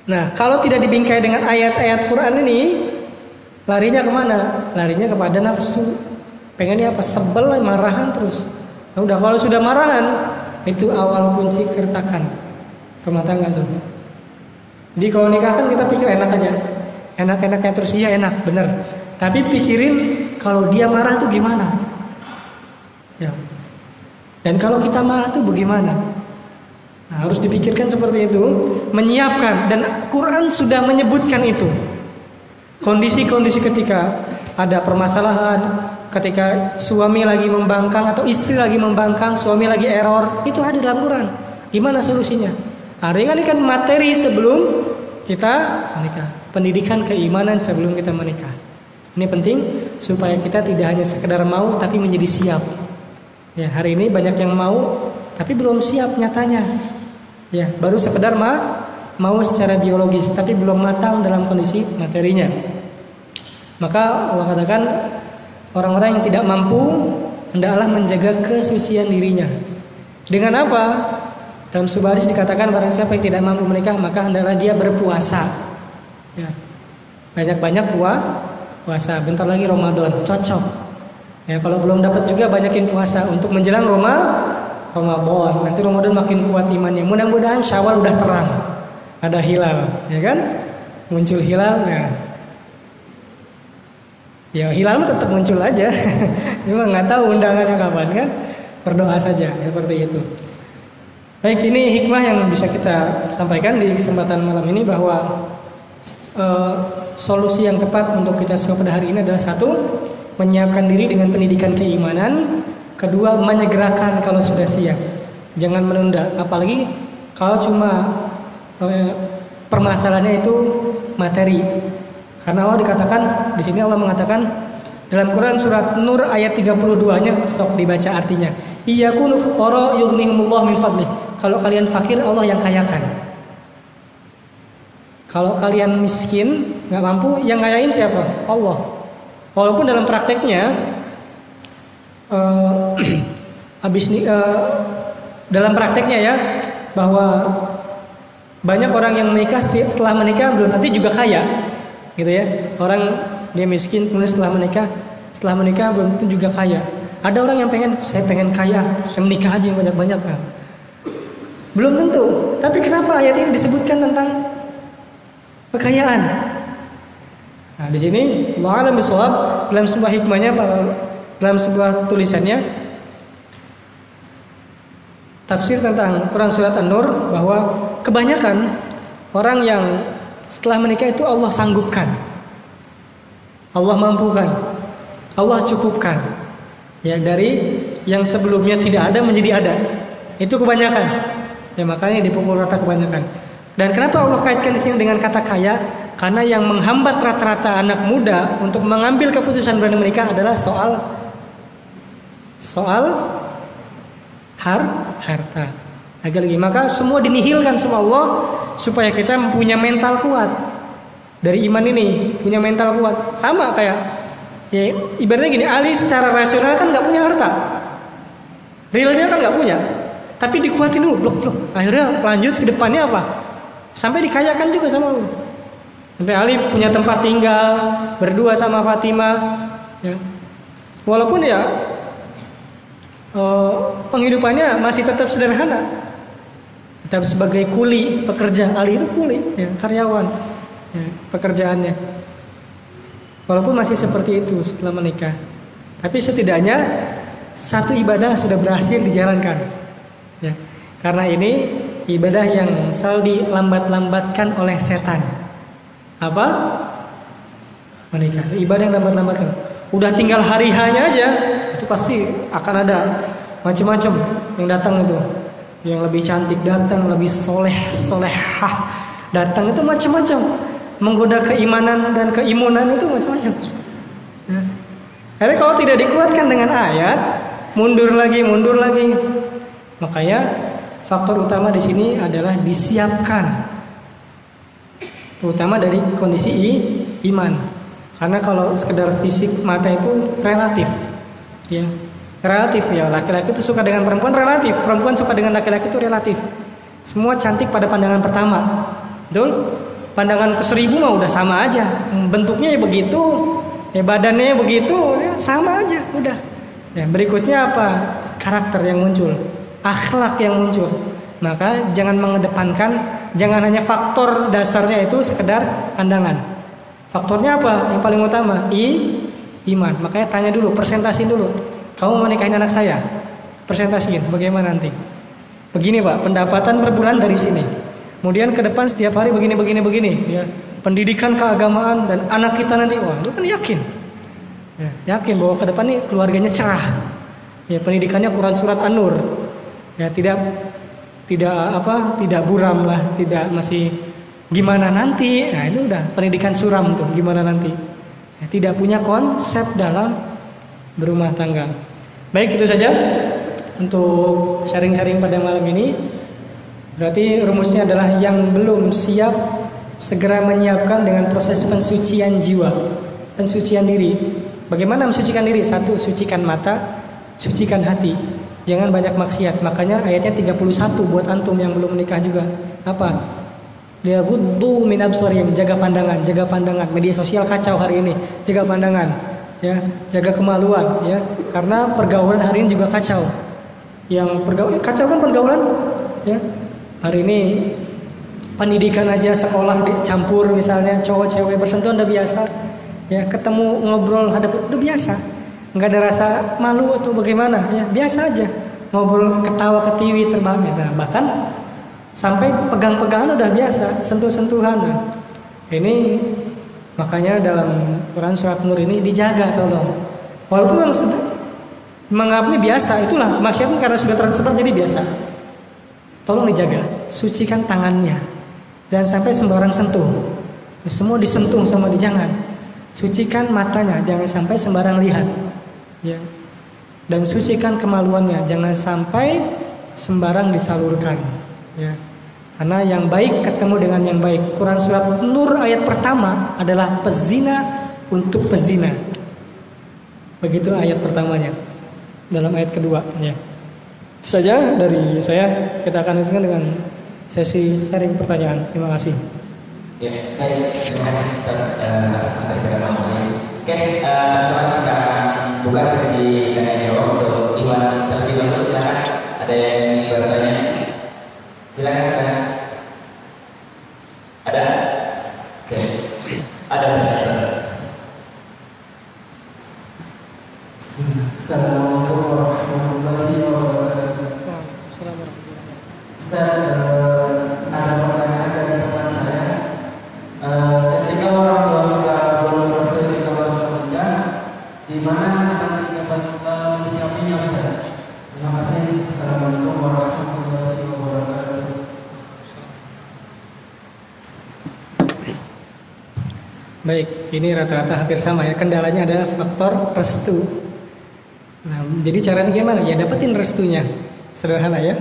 A: nah kalau tidak dibingkai dengan ayat-ayat Quran ini larinya ke mana larinya kepada nafsu pengennya apa sebel marahan terus nah, udah kalau sudah marahan itu awal kunci keretakan rumah tangga tuh jadi kalau nikah kan kita pikir enak aja. Enak-enaknya terus iya enak, bener. Tapi pikirin kalau dia marah tuh gimana? Ya. Dan kalau kita marah tuh bagaimana? Nah, harus dipikirkan seperti itu, menyiapkan dan Quran sudah menyebutkan itu. Kondisi-kondisi ketika ada permasalahan, ketika suami lagi membangkang atau istri lagi membangkang, suami lagi error, itu ada dalam Quran. Gimana solusinya? Hari ini kan materi sebelum kita menikah. Pendidikan keimanan sebelum kita menikah. Ini penting supaya kita tidak hanya sekedar mau tapi menjadi siap. Ya, hari ini banyak yang mau tapi belum siap nyatanya. Ya, baru sekedar ma mau secara biologis tapi belum matang dalam kondisi materinya. Maka Allah katakan orang-orang yang tidak mampu hendaklah menjaga kesucian dirinya. Dengan apa? Dalam hadis dikatakan barang siapa yang tidak mampu menikah maka hendaklah dia berpuasa. Ya. Banyak-banyak puah, puasa. Bentar lagi Ramadan, cocok. Ya, kalau belum dapat juga banyakin puasa untuk menjelang Roma, Ramadan. Nanti Ramadan makin kuat imannya. Mudah-mudahan Syawal udah terang. Ada hilal, ya kan? Muncul hilal ya. Hilal tetap muncul aja. Cuma nggak tahu undangannya kapan kan? Berdoa saja seperti itu. Baik, ini hikmah yang bisa kita sampaikan di kesempatan malam ini bahwa e, solusi yang tepat untuk kita semua pada hari ini adalah satu, menyiapkan diri dengan pendidikan keimanan, kedua menyegerakan kalau sudah siap. Jangan menunda, apalagi kalau cuma e, permasalahannya itu materi. Karena Allah dikatakan di sini Allah mengatakan dalam Quran surat Nur ayat 32-nya sok dibaca artinya. Iyakunu fuqara yughnihimullah min fadlih. Kalau kalian fakir Allah yang kayakan. Kalau kalian miskin nggak mampu, yang ngayain siapa? Allah. Walaupun dalam prakteknya uh, habis uh, dalam prakteknya ya bahwa banyak orang yang menikah setelah menikah belum nanti juga kaya, gitu ya. Orang dia miskin kemudian setelah menikah setelah menikah belum tentu juga kaya. Ada orang yang pengen saya pengen kaya, saya menikah aja yang banyak-banyak. Nah, belum tentu. Tapi kenapa ayat ini disebutkan tentang kekayaan? Nah, di sini Allah alam dalam sebuah hikmahnya dalam sebuah tulisannya tafsir tentang Quran surat An-Nur bahwa kebanyakan orang yang setelah menikah itu Allah sanggupkan. Allah mampukan. Allah cukupkan. Ya dari yang sebelumnya tidak ada menjadi ada. Itu kebanyakan. Ya makanya dipukul rata kebanyakan. Dan kenapa Allah kaitkan di sini dengan kata kaya? Karena yang menghambat rata-rata anak muda untuk mengambil keputusan berani menikah adalah soal soal har harta. Lagi lagi maka semua dinihilkan sama Allah supaya kita punya mental kuat dari iman ini punya mental kuat sama kayak ya ibaratnya gini Ali secara rasional kan nggak punya harta realnya kan nggak punya tapi dikuatin dulu blok blok akhirnya lanjut ke depannya apa Sampai dikayakan juga sama Allah. Sampai Ali punya tempat tinggal berdua sama Fatimah. Ya. Walaupun ya uh, penghidupannya masih tetap sederhana. Tetap sebagai kuli pekerja Ali itu kuli, ya, karyawan ya, pekerjaannya. Walaupun masih seperti itu setelah menikah. Tapi setidaknya satu ibadah sudah berhasil dijalankan. Ya. Karena ini ibadah yang selalu dilambat-lambatkan oleh setan. Apa? Menikah. Ibadah yang lambat-lambatkan. Udah tinggal hari hanya aja, pasti akan ada macam-macam yang datang itu. Yang lebih cantik datang, lebih soleh, solehah datang itu macam-macam menggoda keimanan dan keimunan itu macam-macam. Ya. Kalau tidak dikuatkan dengan ayat, mundur lagi, mundur lagi. Makanya faktor utama di sini adalah disiapkan. Terutama dari kondisi iman. Karena kalau sekedar fisik mata itu relatif. Ya. Relatif ya, laki-laki itu suka dengan perempuan relatif, perempuan suka dengan laki-laki itu relatif. Semua cantik pada pandangan pertama. Betul? pandangan ke seribu mah udah sama aja. Bentuknya ya begitu ya badannya ya begitu ya sama aja udah. Ya berikutnya apa? Karakter yang muncul. Akhlak yang muncul. Maka jangan mengedepankan jangan hanya faktor dasarnya itu sekedar pandangan. Faktornya apa? Yang paling utama i iman makanya tanya dulu presentasi dulu kamu mau nikahin anak saya presentasiin bagaimana nanti begini pak pendapatan per bulan dari sini Kemudian ke depan setiap hari begini begini begini ya. Pendidikan keagamaan dan anak kita nanti wah, lu kan yakin. Ya, yakin bahwa ke depan nih keluarganya cerah. Ya, pendidikannya Quran surat An-Nur. Ya, tidak tidak apa? tidak buram lah, tidak masih gimana nanti. Nah, itu udah pendidikan suram tuh, gimana nanti. Ya, tidak punya konsep dalam berumah tangga. Baik, itu saja untuk sharing-sharing pada malam ini. Berarti rumusnya adalah yang belum siap segera menyiapkan dengan proses pensucian jiwa, pensucian diri. Bagaimana mensucikan diri? Satu, sucikan mata, sucikan hati. Jangan banyak maksiat. Makanya ayatnya 31 buat antum yang belum menikah juga. Apa? Dia gudu min absarihim, jaga pandangan, jaga pandangan. Media sosial kacau hari ini, jaga pandangan. Ya, jaga kemaluan ya. Karena pergaulan hari ini juga kacau. Yang pergaulan kacau kan pergaulan ya Hari ini pendidikan aja sekolah dicampur misalnya cowok cewek bersentuhan udah biasa. Ya, ketemu ngobrol hadap udah biasa. nggak ada rasa malu atau bagaimana ya, biasa aja. Ngobrol ketawa ketiwi terbang ya. Nah, bahkan sampai pegang-pegangan udah biasa, sentuh-sentuhan. Nah, ini makanya dalam Quran surat Nur ini dijaga tolong. Walaupun memang sudah menganggapnya biasa, itulah maksiat karena sudah tersebar jadi biasa. Tolong dijaga, sucikan tangannya. Jangan sampai sembarang sentuh. Semua disentuh sama di jangan. Sucikan matanya, jangan sampai sembarang lihat. Ya. Dan sucikan kemaluannya, jangan sampai sembarang disalurkan. Ya. Karena yang baik ketemu dengan yang baik. Quran surat Nur ayat pertama adalah pezina untuk pezina. Begitu ayat pertamanya. Dalam ayat kedua, ya saja dari saya kita akan lanjutkan dengan sesi sharing pertanyaan. Terima kasih.
B: Ya. Terima kasih Ustaz atas materi pada malam. Oke, teman-teman kita akan buka sesi tanya jawab untuk Iwan terlebih dahulu silakan. Ada yang ingin bertanya? Silakan silakan.
A: Ini rata-rata hampir sama ya. Kendalanya adalah faktor restu. Nah, jadi caranya gimana? Ya dapetin restunya. Sederhana ya.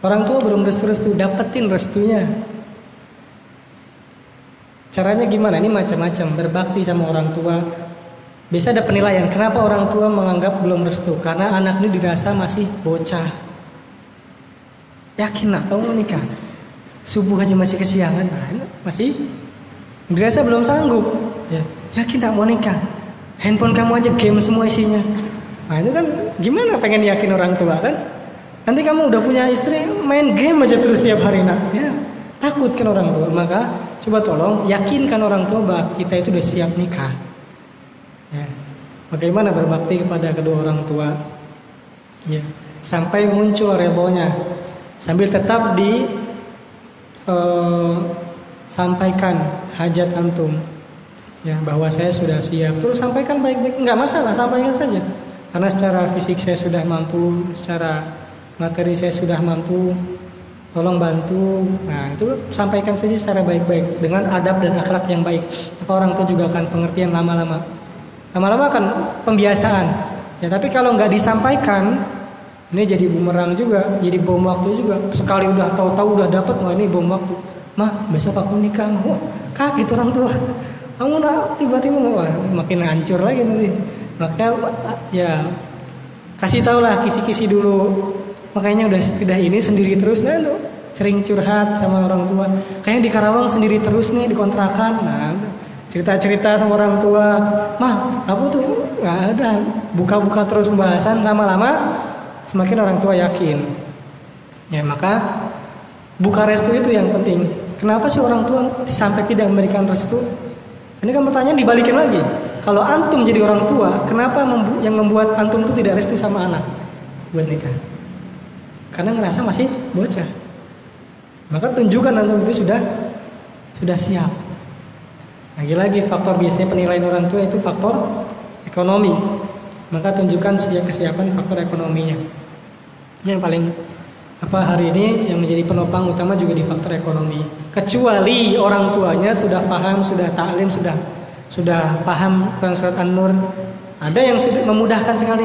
A: Orang tua belum restu-restu, dapetin restunya. Caranya gimana? Ini macam-macam. Berbakti sama orang tua. Bisa ada penilaian. Kenapa orang tua menganggap belum restu? Karena anak ini dirasa masih bocah. Yakin lah kamu menikah. subuh aja masih kesiangan, nah, masih dirasa belum sanggup. Ya, yakin tak mau nikah? Handphone kamu aja game semua isinya. Nah itu kan gimana pengen yakin orang tua kan? Nanti kamu udah punya istri main game aja terus tiap hari nak. Ya, takut kan orang tua. Maka coba tolong yakinkan orang tua bahwa kita itu udah siap nikah. Ya. Bagaimana berbakti kepada kedua orang tua? Ya. Sampai muncul redonya sambil tetap di uh, sampaikan hajat antum. Ya bahwa saya sudah siap. Terus sampaikan baik-baik. Nggak masalah sampaikan saja. Karena secara fisik saya sudah mampu secara materi saya sudah mampu. Tolong bantu. Nah itu sampaikan saja secara baik-baik dengan adab dan akhlak yang baik. Maka orang itu juga akan pengertian lama-lama. Lama-lama akan pembiasaan. Ya tapi kalau nggak disampaikan ini jadi bumerang juga jadi bom waktu juga. Sekali udah tahu-tahu udah dapat wah ini bom waktu mah besok aku nikah. Wah kaget orang tua. Kamu nak tiba-tiba wah makin hancur lagi nanti. Makanya ya kasih tau lah kisi-kisi dulu. Makanya udah sudah ini sendiri terus. Nah tuh sering curhat sama orang tua. Kayaknya di Karawang sendiri terus nih di kontrakan. Nah cerita-cerita sama orang tua. Mah aku tuh nggak ada. Buka-buka terus pembahasan. Lama-lama semakin orang tua yakin. Ya maka buka restu itu yang penting kenapa sih orang tua sampai tidak memberikan restu ini kan pertanyaan dibalikin lagi. Kalau antum jadi orang tua, kenapa yang membuat antum itu tidak restu sama anak buat nikah? Karena ngerasa masih bocah. Maka tunjukkan antum itu sudah sudah siap. Lagi-lagi faktor biasanya penilaian orang tua itu faktor ekonomi. Maka tunjukkan siap kesiapan faktor ekonominya. Ini yang paling apa hari ini yang menjadi penopang utama juga di faktor ekonomi. Kecuali orang tuanya sudah paham, sudah taklim, sudah sudah paham Quran surat An-Nur. Ada yang sudah memudahkan sekali.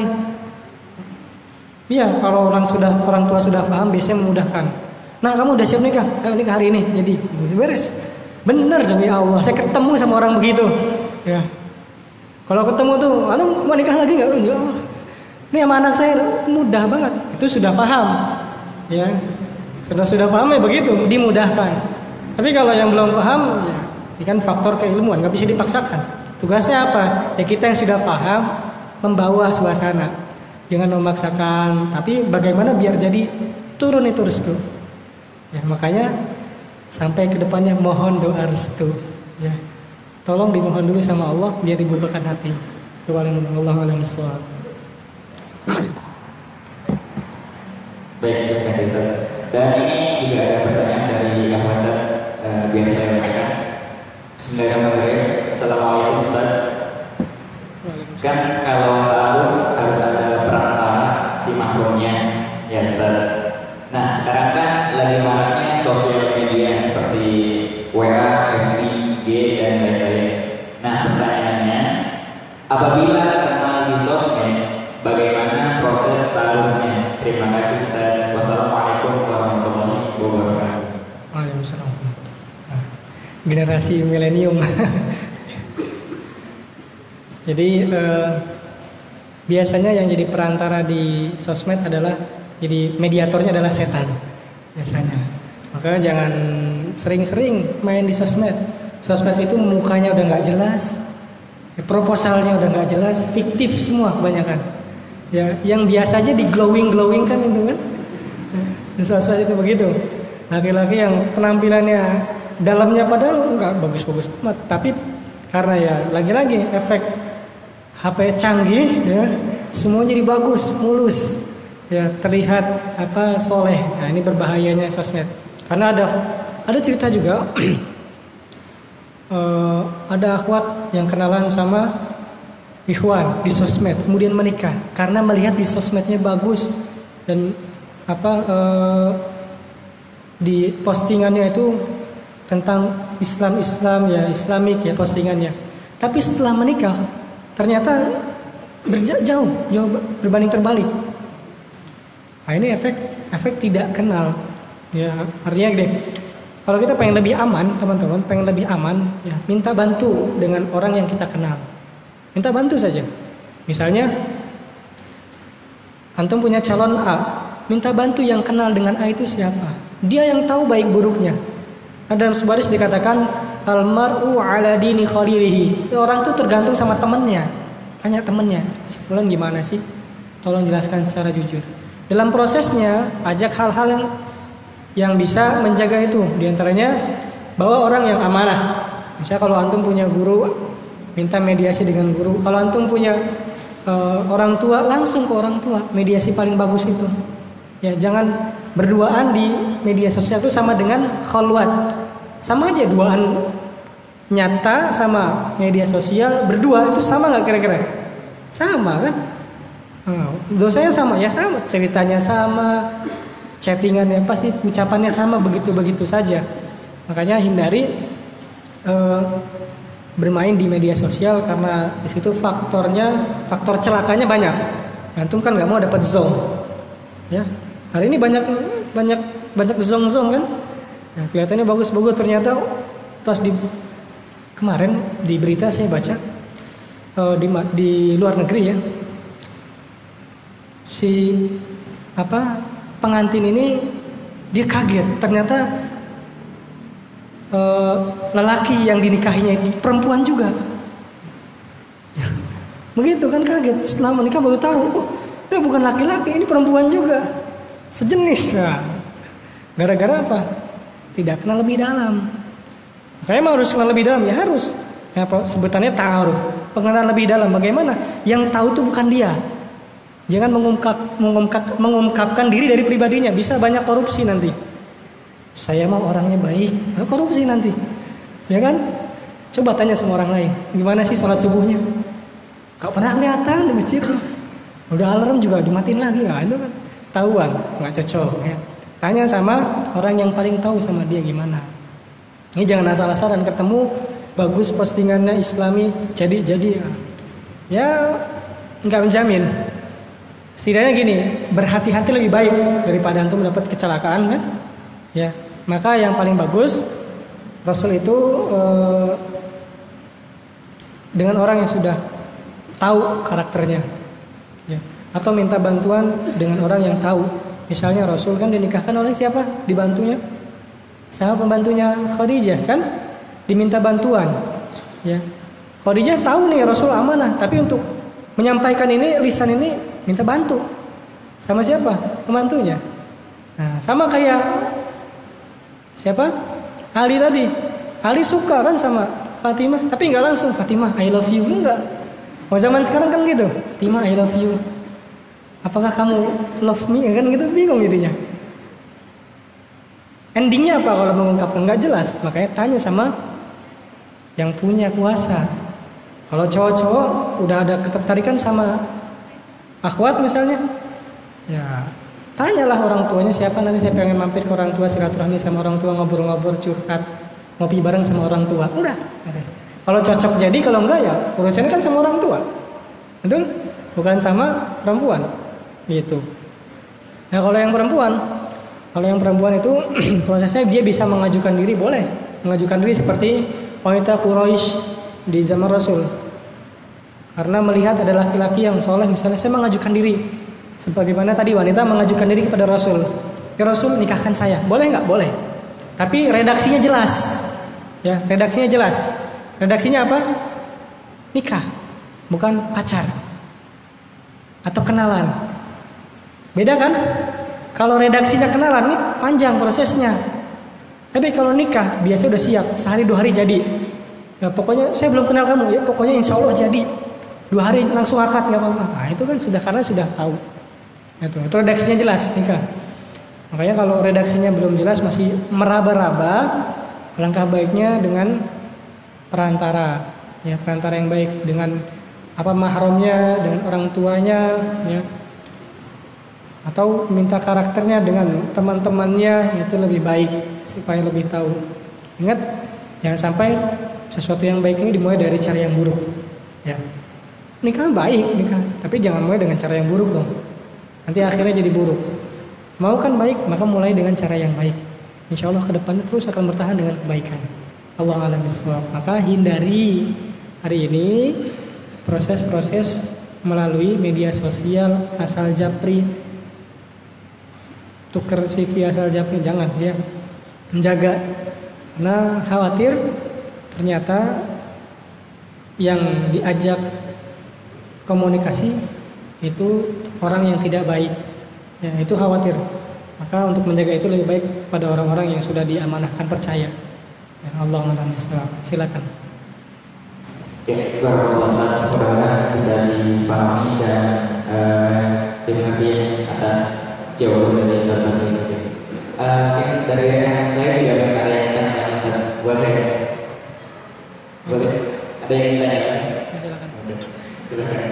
A: Iya, kalau orang sudah orang tua sudah paham biasanya memudahkan. Nah, kamu udah siap nikah? Ayo nikah hari ini. Jadi, beres. Benar demi Allah, saya ketemu sama orang begitu. Ya. Kalau ketemu tuh, anu mau nikah lagi nggak? Ya. Ini sama anak saya mudah banget. Itu sudah paham ya. Sudah sudah paham ya begitu dimudahkan. Tapi kalau yang belum paham ya ini kan faktor keilmuan nggak bisa dipaksakan. Tugasnya apa? Ya kita yang sudah paham membawa suasana. Jangan memaksakan tapi bagaimana biar jadi turun itu restu. Ya makanya sampai ke depannya mohon doa restu. Ya. Tolong dimohon dulu sama Allah biar dibukakan hati. Allah alam
B: Baik, terima kasih Ustaz. Dan ini juga ada pertanyaan dari Ahmad uh, biar saya bacakan. Bismillahirrahmanirrahim. Assalamualaikum Ustaz. Kan kalau tahu harus ada perantara si mahramnya ya Ustaz. Nah sekarang kan lagi maraknya sosial media seperti WA, FB, IG dan lain-lain. Nah pertanyaannya, apabila
A: generasi milenium. jadi eh, biasanya yang jadi perantara di sosmed adalah jadi mediatornya adalah setan biasanya. Maka jangan sering-sering main di sosmed. Sosmed itu mukanya udah nggak jelas, proposalnya udah nggak jelas, fiktif semua kebanyakan. Ya, yang biasa aja di glowing glowing kan itu kan. Di sosmed itu begitu. Laki-laki yang penampilannya dalamnya padahal nggak bagus-bagus amat. Tapi karena ya lagi-lagi efek HP canggih ya semua jadi bagus mulus ya terlihat apa soleh. Nah ini berbahayanya sosmed. Karena ada ada cerita juga uh, ada akhwat yang kenalan sama ikhwan di sosmed kemudian menikah. Karena melihat di sosmednya bagus dan apa uh, di postingannya itu tentang Islam-Islam ya Islamik ya postingannya. Tapi setelah menikah ternyata berjauh jauh berbanding terbalik. Nah, ini efek efek tidak kenal. Ya artinya gede. Kalau kita pengen lebih aman, teman-teman, pengen lebih aman, ya minta bantu dengan orang yang kita kenal. Minta bantu saja. Misalnya antum punya calon A, minta bantu yang kenal dengan A itu siapa? Dia yang tahu baik buruknya. Nah, dalam sebaris dikatakan almaru ala dini khalilihi. Orang itu tergantung sama temennya. Tanya temennya, si fulan gimana sih? Tolong jelaskan secara jujur. Dalam prosesnya ajak hal-hal yang yang bisa menjaga itu. Di antaranya bawa orang yang amanah. Misalnya kalau antum punya guru, minta mediasi dengan guru. Kalau antum punya uh, orang tua, langsung ke orang tua. Mediasi paling bagus itu. Ya, jangan berduaan di media sosial itu sama dengan khalwat. Sama aja duaan nyata sama media sosial berdua itu sama nggak kira-kira? Sama kan? Hmm, dosanya sama ya sama, ceritanya sama, chattingannya pasti ucapannya sama begitu-begitu saja. Makanya hindari uh, bermain di media sosial karena di situ faktornya, faktor celakanya banyak. Antum kan nggak mau dapat zong, ya. Hari ini banyak banyak banyak zong-zong kan? Ya, kelihatannya bagus-bagus ternyata pas di kemarin di berita saya baca uh, di di luar negeri ya si apa pengantin ini dia kaget. Ternyata uh, lelaki yang dinikahinya itu perempuan juga. Begitu kan kaget. Setelah menikah baru tahu oh, ini bukan laki-laki ini perempuan juga sejenis nah, gara-gara apa? Tidak kenal lebih dalam. Saya mau harus kenal lebih dalam ya harus. Ya, sebutannya taruh pengenalan lebih dalam. Bagaimana? Yang tahu itu bukan dia. Jangan mengungkap, mengungkap, mengungkapkan diri dari pribadinya, bisa banyak korupsi nanti. Saya mau orangnya baik, korupsi nanti, ya kan? Coba tanya sama orang lain, gimana sih sholat subuhnya? Gak pernah kelihatan di masjid. Udah alarm juga dimatiin lagi, nggak itu kan tahuan, nggak cocok. Ya. Tanya sama orang yang paling tahu sama dia gimana. Ini jangan asal-asalan ketemu bagus postingannya Islami, jadi jadi ya nggak menjamin setidaknya gini berhati-hati lebih baik daripada antum mendapat kecelakaan kan ya maka yang paling bagus Rasul itu eh, dengan orang yang sudah tahu karakternya ya atau minta bantuan dengan orang yang tahu. Misalnya Rasul kan dinikahkan oleh siapa? Dibantunya? Sama pembantunya Khadijah kan? Diminta bantuan. Ya. Khadijah tahu nih Rasul amanah tapi untuk menyampaikan ini lisan ini minta bantu. Sama siapa? Pembantunya. Nah sama kayak siapa? Ali tadi. Ali suka kan sama Fatimah? Tapi nggak langsung Fatimah I love you. Enggak. Oh zaman sekarang kan gitu. Fatimah I love you apakah kamu love me? Kan? Gitu bingung jadinya. Endingnya apa kalau mengungkapkan? Nggak jelas. Makanya tanya sama yang punya kuasa. Kalau cowok-cowok udah ada ketertarikan sama akhwat misalnya ya tanyalah orang tuanya siapa. Nanti saya pengen mampir ke orang tua silaturahmi sama orang tua ngobrol-ngobrol curhat ngopi bareng sama orang tua. Udah kalau cocok jadi kalau enggak ya urusannya kan sama orang tua. Betul? Bukan sama perempuan gitu nah kalau yang perempuan kalau yang perempuan itu prosesnya dia bisa mengajukan diri boleh mengajukan diri seperti wanita Quraisy di zaman Rasul karena melihat ada laki-laki yang soleh misalnya saya mengajukan diri. Sebagaimana tadi wanita mengajukan diri kepada Rasul. Ya Rasul nikahkan saya. Boleh nggak? Boleh. Tapi redaksinya jelas. Ya, redaksinya jelas. Redaksinya apa? Nikah. Bukan pacar. Atau kenalan. Beda kan? Kalau redaksinya kenalan ini panjang prosesnya. Tapi kalau nikah biasa udah siap, sehari dua hari jadi. Ya, pokoknya saya belum kenal kamu. Ya, pokoknya insya Allah jadi. Dua hari langsung akad nggak apa-apa. Nah, itu kan sudah karena sudah tahu. Itu. Itu redaksinya jelas nikah. Makanya kalau redaksinya belum jelas masih meraba-raba langkah baiknya dengan perantara. Ya perantara yang baik dengan apa mahramnya dengan orang tuanya ya atau minta karakternya dengan teman-temannya itu lebih baik supaya lebih tahu. Ingat jangan sampai sesuatu yang baik ini dimulai dari cara yang buruk. Ya. Nikah baik nikah. Tapi jangan mulai dengan cara yang buruk dong. Nanti akhirnya jadi buruk. Mau kan baik maka mulai dengan cara yang baik. Insya Allah ke depannya terus akan bertahan dengan kebaikan. Allah alam maka hindari hari ini proses-proses melalui media sosial asal japri tuker CV asal japnya jangan ya. Menjaga. Nah khawatir ternyata yang diajak komunikasi itu orang yang tidak baik. Ya itu khawatir. Maka untuk menjaga itu lebih baik pada orang-orang yang sudah diamanahkan percaya. Ya, Allah silakan.
B: Ya, mudah-mudahan bisa dipahami dan uh, dimengerti atas jawaban dari Ustaz Badri uh, dari saya juga ada yang tanya boleh boleh ada yang tanya silakan silakan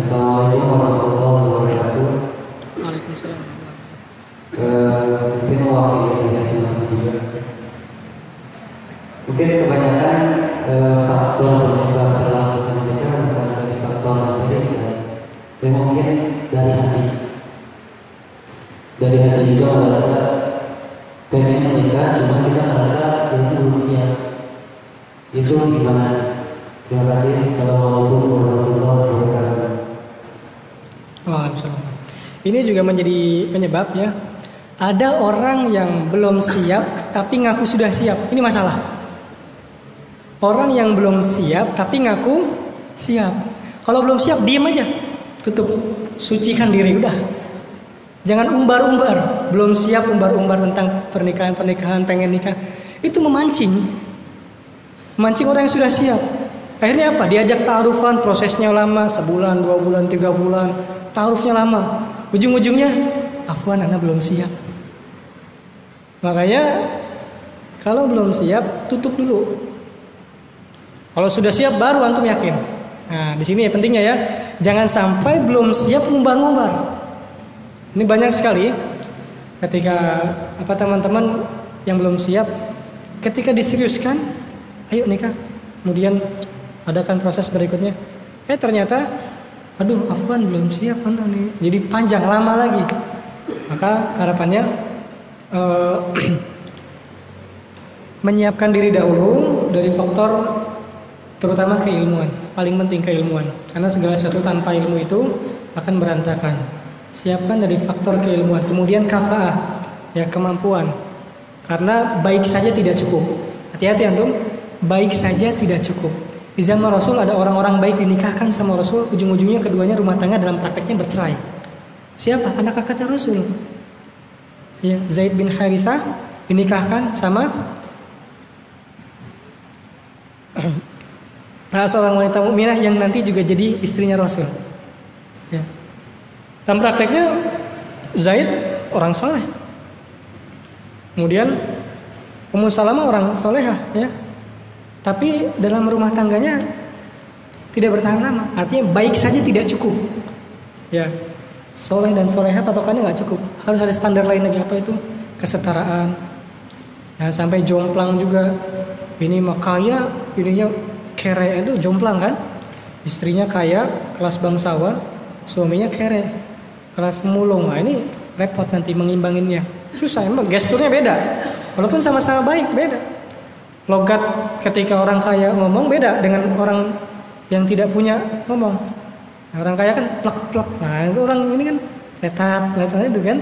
C: Assalamualaikum warahmatullahi wabarakatuh.
A: Waalaikumsalam.
C: Uh, mungkin mewakili dari juga. Mungkin kebanyakan uh, faktor penyebab mungkin dari hati. Dari hati juga merasa pengen menikah, cuma kita merasa ini belum siap. Itu gimana? Terima kasih. Assalamualaikum warahmatullahi wabarakatuh.
A: Waalaikumsalam. Ini juga menjadi penyebab ya. Ada orang yang belum siap tapi ngaku sudah siap. Ini masalah. Orang yang belum siap tapi ngaku siap. Kalau belum siap diam aja. Tutup. Sucikan diri udah. Jangan umbar-umbar. Belum siap umbar-umbar tentang pernikahan-pernikahan pengen nikah. Itu memancing. Memancing orang yang sudah siap. Akhirnya apa? Diajak taruhan, prosesnya lama, sebulan, dua bulan, tiga bulan, taruhnya lama. Ujung-ujungnya, Afwan, anak belum siap. Makanya kalau belum siap, tutup dulu. Kalau sudah siap, baru antum yakin. Nah, di sini ya pentingnya ya, jangan sampai belum siap ngumbar-ngumbar. Ini banyak sekali ketika apa teman-teman yang belum siap, ketika diseriuskan, ayo nikah. Kemudian adakan proses berikutnya. Eh ternyata, aduh Afwan belum siap anda nih. Jadi panjang lama lagi. Maka harapannya uh, menyiapkan diri dahulu dari faktor terutama keilmuan. Paling penting keilmuan. Karena segala sesuatu tanpa ilmu itu akan berantakan. Siapkan dari faktor keilmuan. Kemudian kafaah, ya kemampuan. Karena baik saja tidak cukup. Hati-hati antum, baik saja tidak cukup. Di zaman Rasul ada orang-orang baik dinikahkan sama Rasul, ujung-ujungnya keduanya rumah tangga dalam prakteknya bercerai. Siapa? Anak kakaknya Rasul. Ya, Zaid bin Harithah dinikahkan sama salah seorang wanita mukminah yang nanti juga jadi istrinya Rasul. Ya. Dalam prakteknya Zaid orang soleh. Kemudian Ummu Salamah orang solehah ya. Tapi dalam rumah tangganya tidak bertahan lama. Artinya baik saja tidak cukup. Ya, soleh dan soleha patokannya nggak cukup. Harus ada standar lain lagi apa itu? Kesetaraan. Ya, sampai jomplang juga. Ini mah kaya, ininya kere itu jomplang kan? Istrinya kaya, kelas bangsawan, suaminya kere, kelas pemulung. Nah, ini repot nanti mengimbanginnya. Susah, emang gesturnya beda. Walaupun sama-sama baik, beda logat ketika orang kaya ngomong beda dengan orang yang tidak punya ngomong. Nah, orang kaya kan plek-plek. Nah, itu orang ini kan letat, letat itu kan.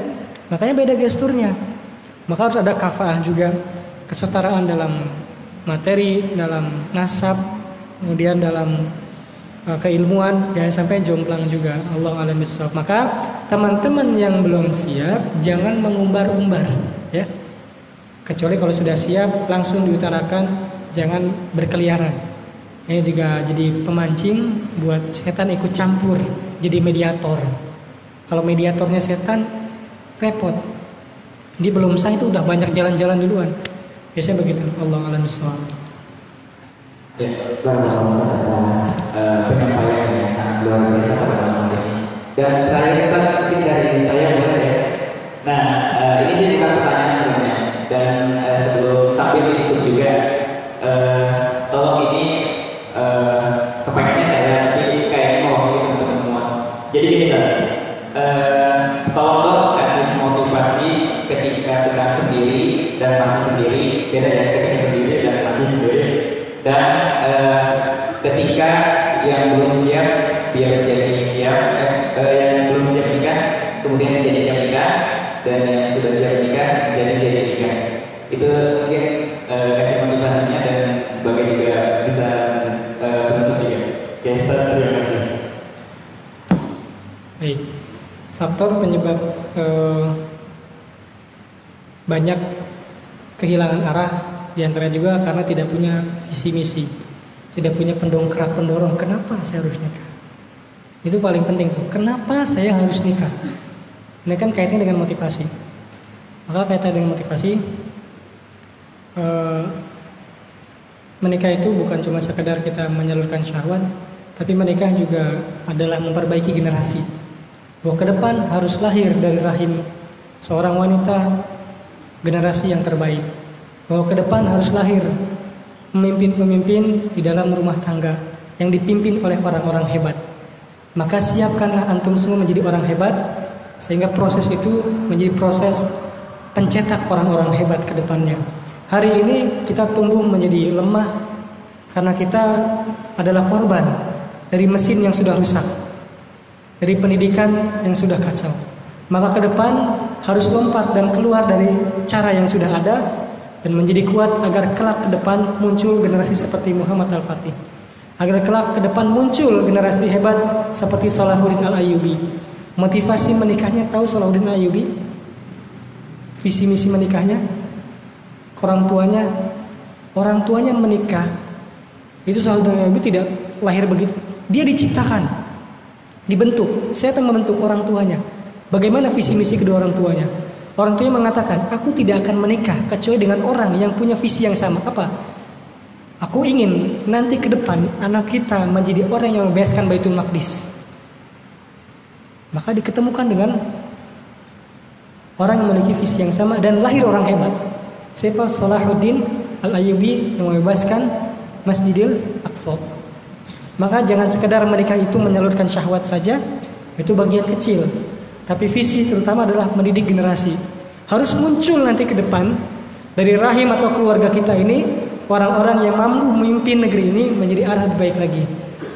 A: Makanya beda gesturnya. Maka harus ada kafaah juga kesetaraan dalam materi, dalam nasab, kemudian dalam uh, keilmuan dan sampai jomplang juga. Allah alam Maka teman-teman yang belum siap jangan mengumbar-umbar, ya Kecuali kalau sudah siap langsung diutarakan, jangan berkeliaran. Ini juga jadi pemancing buat setan ikut campur, jadi mediator. Kalau mediatornya setan, repot. Dia belum sah itu udah banyak jalan-jalan duluan. Biasanya begitu. Allah alam
B: Ya, atas penyampaian yang sangat luar biasa malam ini. Dan terakhir kita dari saya boleh ya. Nah, uh, ini sih pertanyaan sebenarnya dan
A: faktor penyebab eh, banyak kehilangan arah di antara juga karena tidak punya visi misi tidak punya pendongkrak pendorong. Kenapa saya harus nikah? Itu paling penting tuh. Kenapa saya harus nikah? Ini kan kaitannya dengan motivasi. Maka kaitan dengan motivasi eh, menikah itu bukan cuma sekedar kita menyalurkan syahwat tapi menikah juga adalah memperbaiki generasi bahwa ke depan harus lahir dari rahim seorang wanita generasi yang terbaik. Bahwa ke depan harus lahir pemimpin-pemimpin di dalam rumah tangga yang dipimpin oleh orang-orang hebat. Maka siapkanlah antum semua menjadi orang hebat sehingga proses itu menjadi proses pencetak orang-orang hebat ke depannya. Hari ini kita tumbuh menjadi lemah karena kita adalah korban dari mesin yang sudah rusak, dari pendidikan yang sudah kacau. Maka ke depan harus lompat dan keluar dari cara yang sudah ada dan menjadi kuat agar kelak ke depan muncul generasi seperti Muhammad Al-Fatih. Agar kelak ke depan muncul generasi hebat seperti Salahuddin Al-Ayyubi. Motivasi menikahnya tahu Salahuddin Al-Ayyubi? Visi misi menikahnya? Orang tuanya orang tuanya menikah itu Salahuddin Al-Ayyubi tidak lahir begitu dia diciptakan, dibentuk. Siapa yang membentuk orang tuanya? Bagaimana visi misi kedua orang tuanya? Orang tuanya mengatakan, aku tidak akan menikah kecuali dengan orang yang punya visi yang sama. Apa? Aku ingin nanti ke depan anak kita menjadi orang yang membebaskan Baitul Maqdis. Maka diketemukan dengan orang yang memiliki visi yang sama dan lahir orang hebat. Siapa Salahuddin Al-Ayyubi yang membebaskan Masjidil Aqsa. Maka jangan sekedar menikah itu menyalurkan syahwat saja, itu bagian kecil. Tapi visi terutama adalah mendidik generasi. Harus muncul nanti ke depan dari rahim atau keluarga kita ini orang-orang yang mampu memimpin negeri ini menjadi arah baik lagi.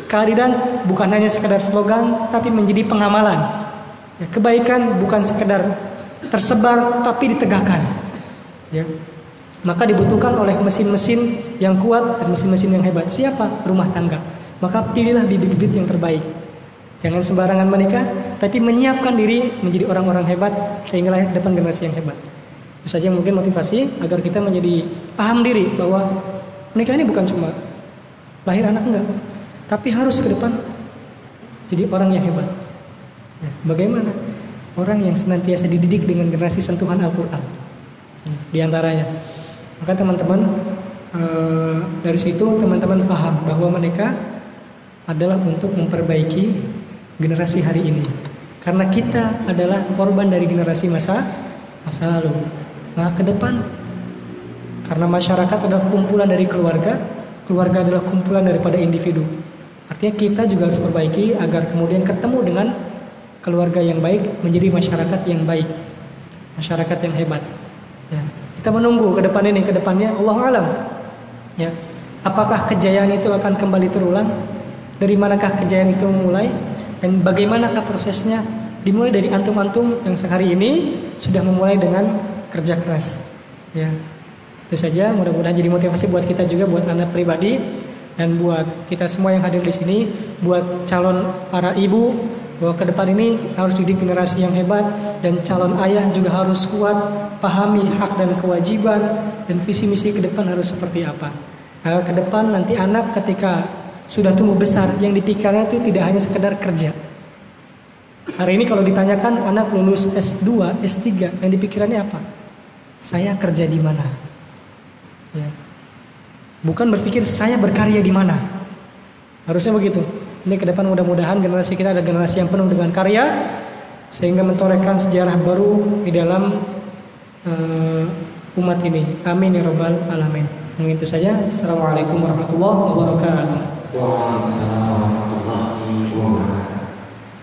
A: Keadilan bukan hanya sekedar slogan, tapi menjadi pengamalan. Ya, kebaikan bukan sekedar tersebar, tapi ditegakkan. Ya. Maka dibutuhkan oleh mesin-mesin yang kuat dan mesin-mesin yang hebat. Siapa? Rumah tangga maka pilihlah bibit-bibit yang terbaik. Jangan sembarangan menikah, tapi menyiapkan diri menjadi orang-orang hebat sehingga lahir depan generasi yang hebat. Itu saja mungkin motivasi agar kita menjadi paham diri bahwa menikah ini bukan cuma lahir anak enggak, tapi harus ke depan jadi orang yang hebat. Ya, bagaimana? Orang yang senantiasa dididik dengan generasi sentuhan Al-Quran. Di antaranya. Maka teman-teman eh, dari situ teman-teman paham bahwa menikah adalah untuk memperbaiki generasi hari ini. Karena kita adalah korban dari generasi masa masa lalu. Nah, ke depan karena masyarakat adalah kumpulan dari keluarga, keluarga adalah kumpulan daripada individu. Artinya kita juga harus perbaiki agar kemudian ketemu dengan keluarga yang baik menjadi masyarakat yang baik, masyarakat yang hebat. Ya. Kita menunggu ke depan ini, ke depannya Allah alam. Ya. Apakah kejayaan itu akan kembali terulang? Dari manakah kejayaan itu memulai dan bagaimanakah prosesnya? Dimulai dari antum-antum yang sehari ini sudah memulai dengan kerja keras. Ya. Itu saja mudah-mudahan jadi motivasi buat kita juga buat anak pribadi dan buat kita semua yang hadir di sini, buat calon para ibu bahwa ke depan ini harus didik generasi yang hebat dan calon ayah juga harus kuat pahami hak dan kewajiban dan visi misi ke depan harus seperti apa. Nah, ke depan nanti anak ketika sudah tumbuh besar yang dipikirnya itu tidak hanya sekedar kerja. Hari ini kalau ditanyakan anak lulus S2, S3 yang dipikirannya apa? Saya kerja di mana? Ya. Bukan berpikir saya berkarya di mana. Harusnya begitu. Ini ke depan mudah-mudahan generasi kita ada generasi yang penuh dengan karya sehingga mentorehkan sejarah baru di dalam uh, umat ini. Amin ya rabbal alamin. Yang itu saja. Assalamualaikum warahmatullahi wabarakatuh.
B: Waalaikumsalam warahmatullahi wabarakatuh.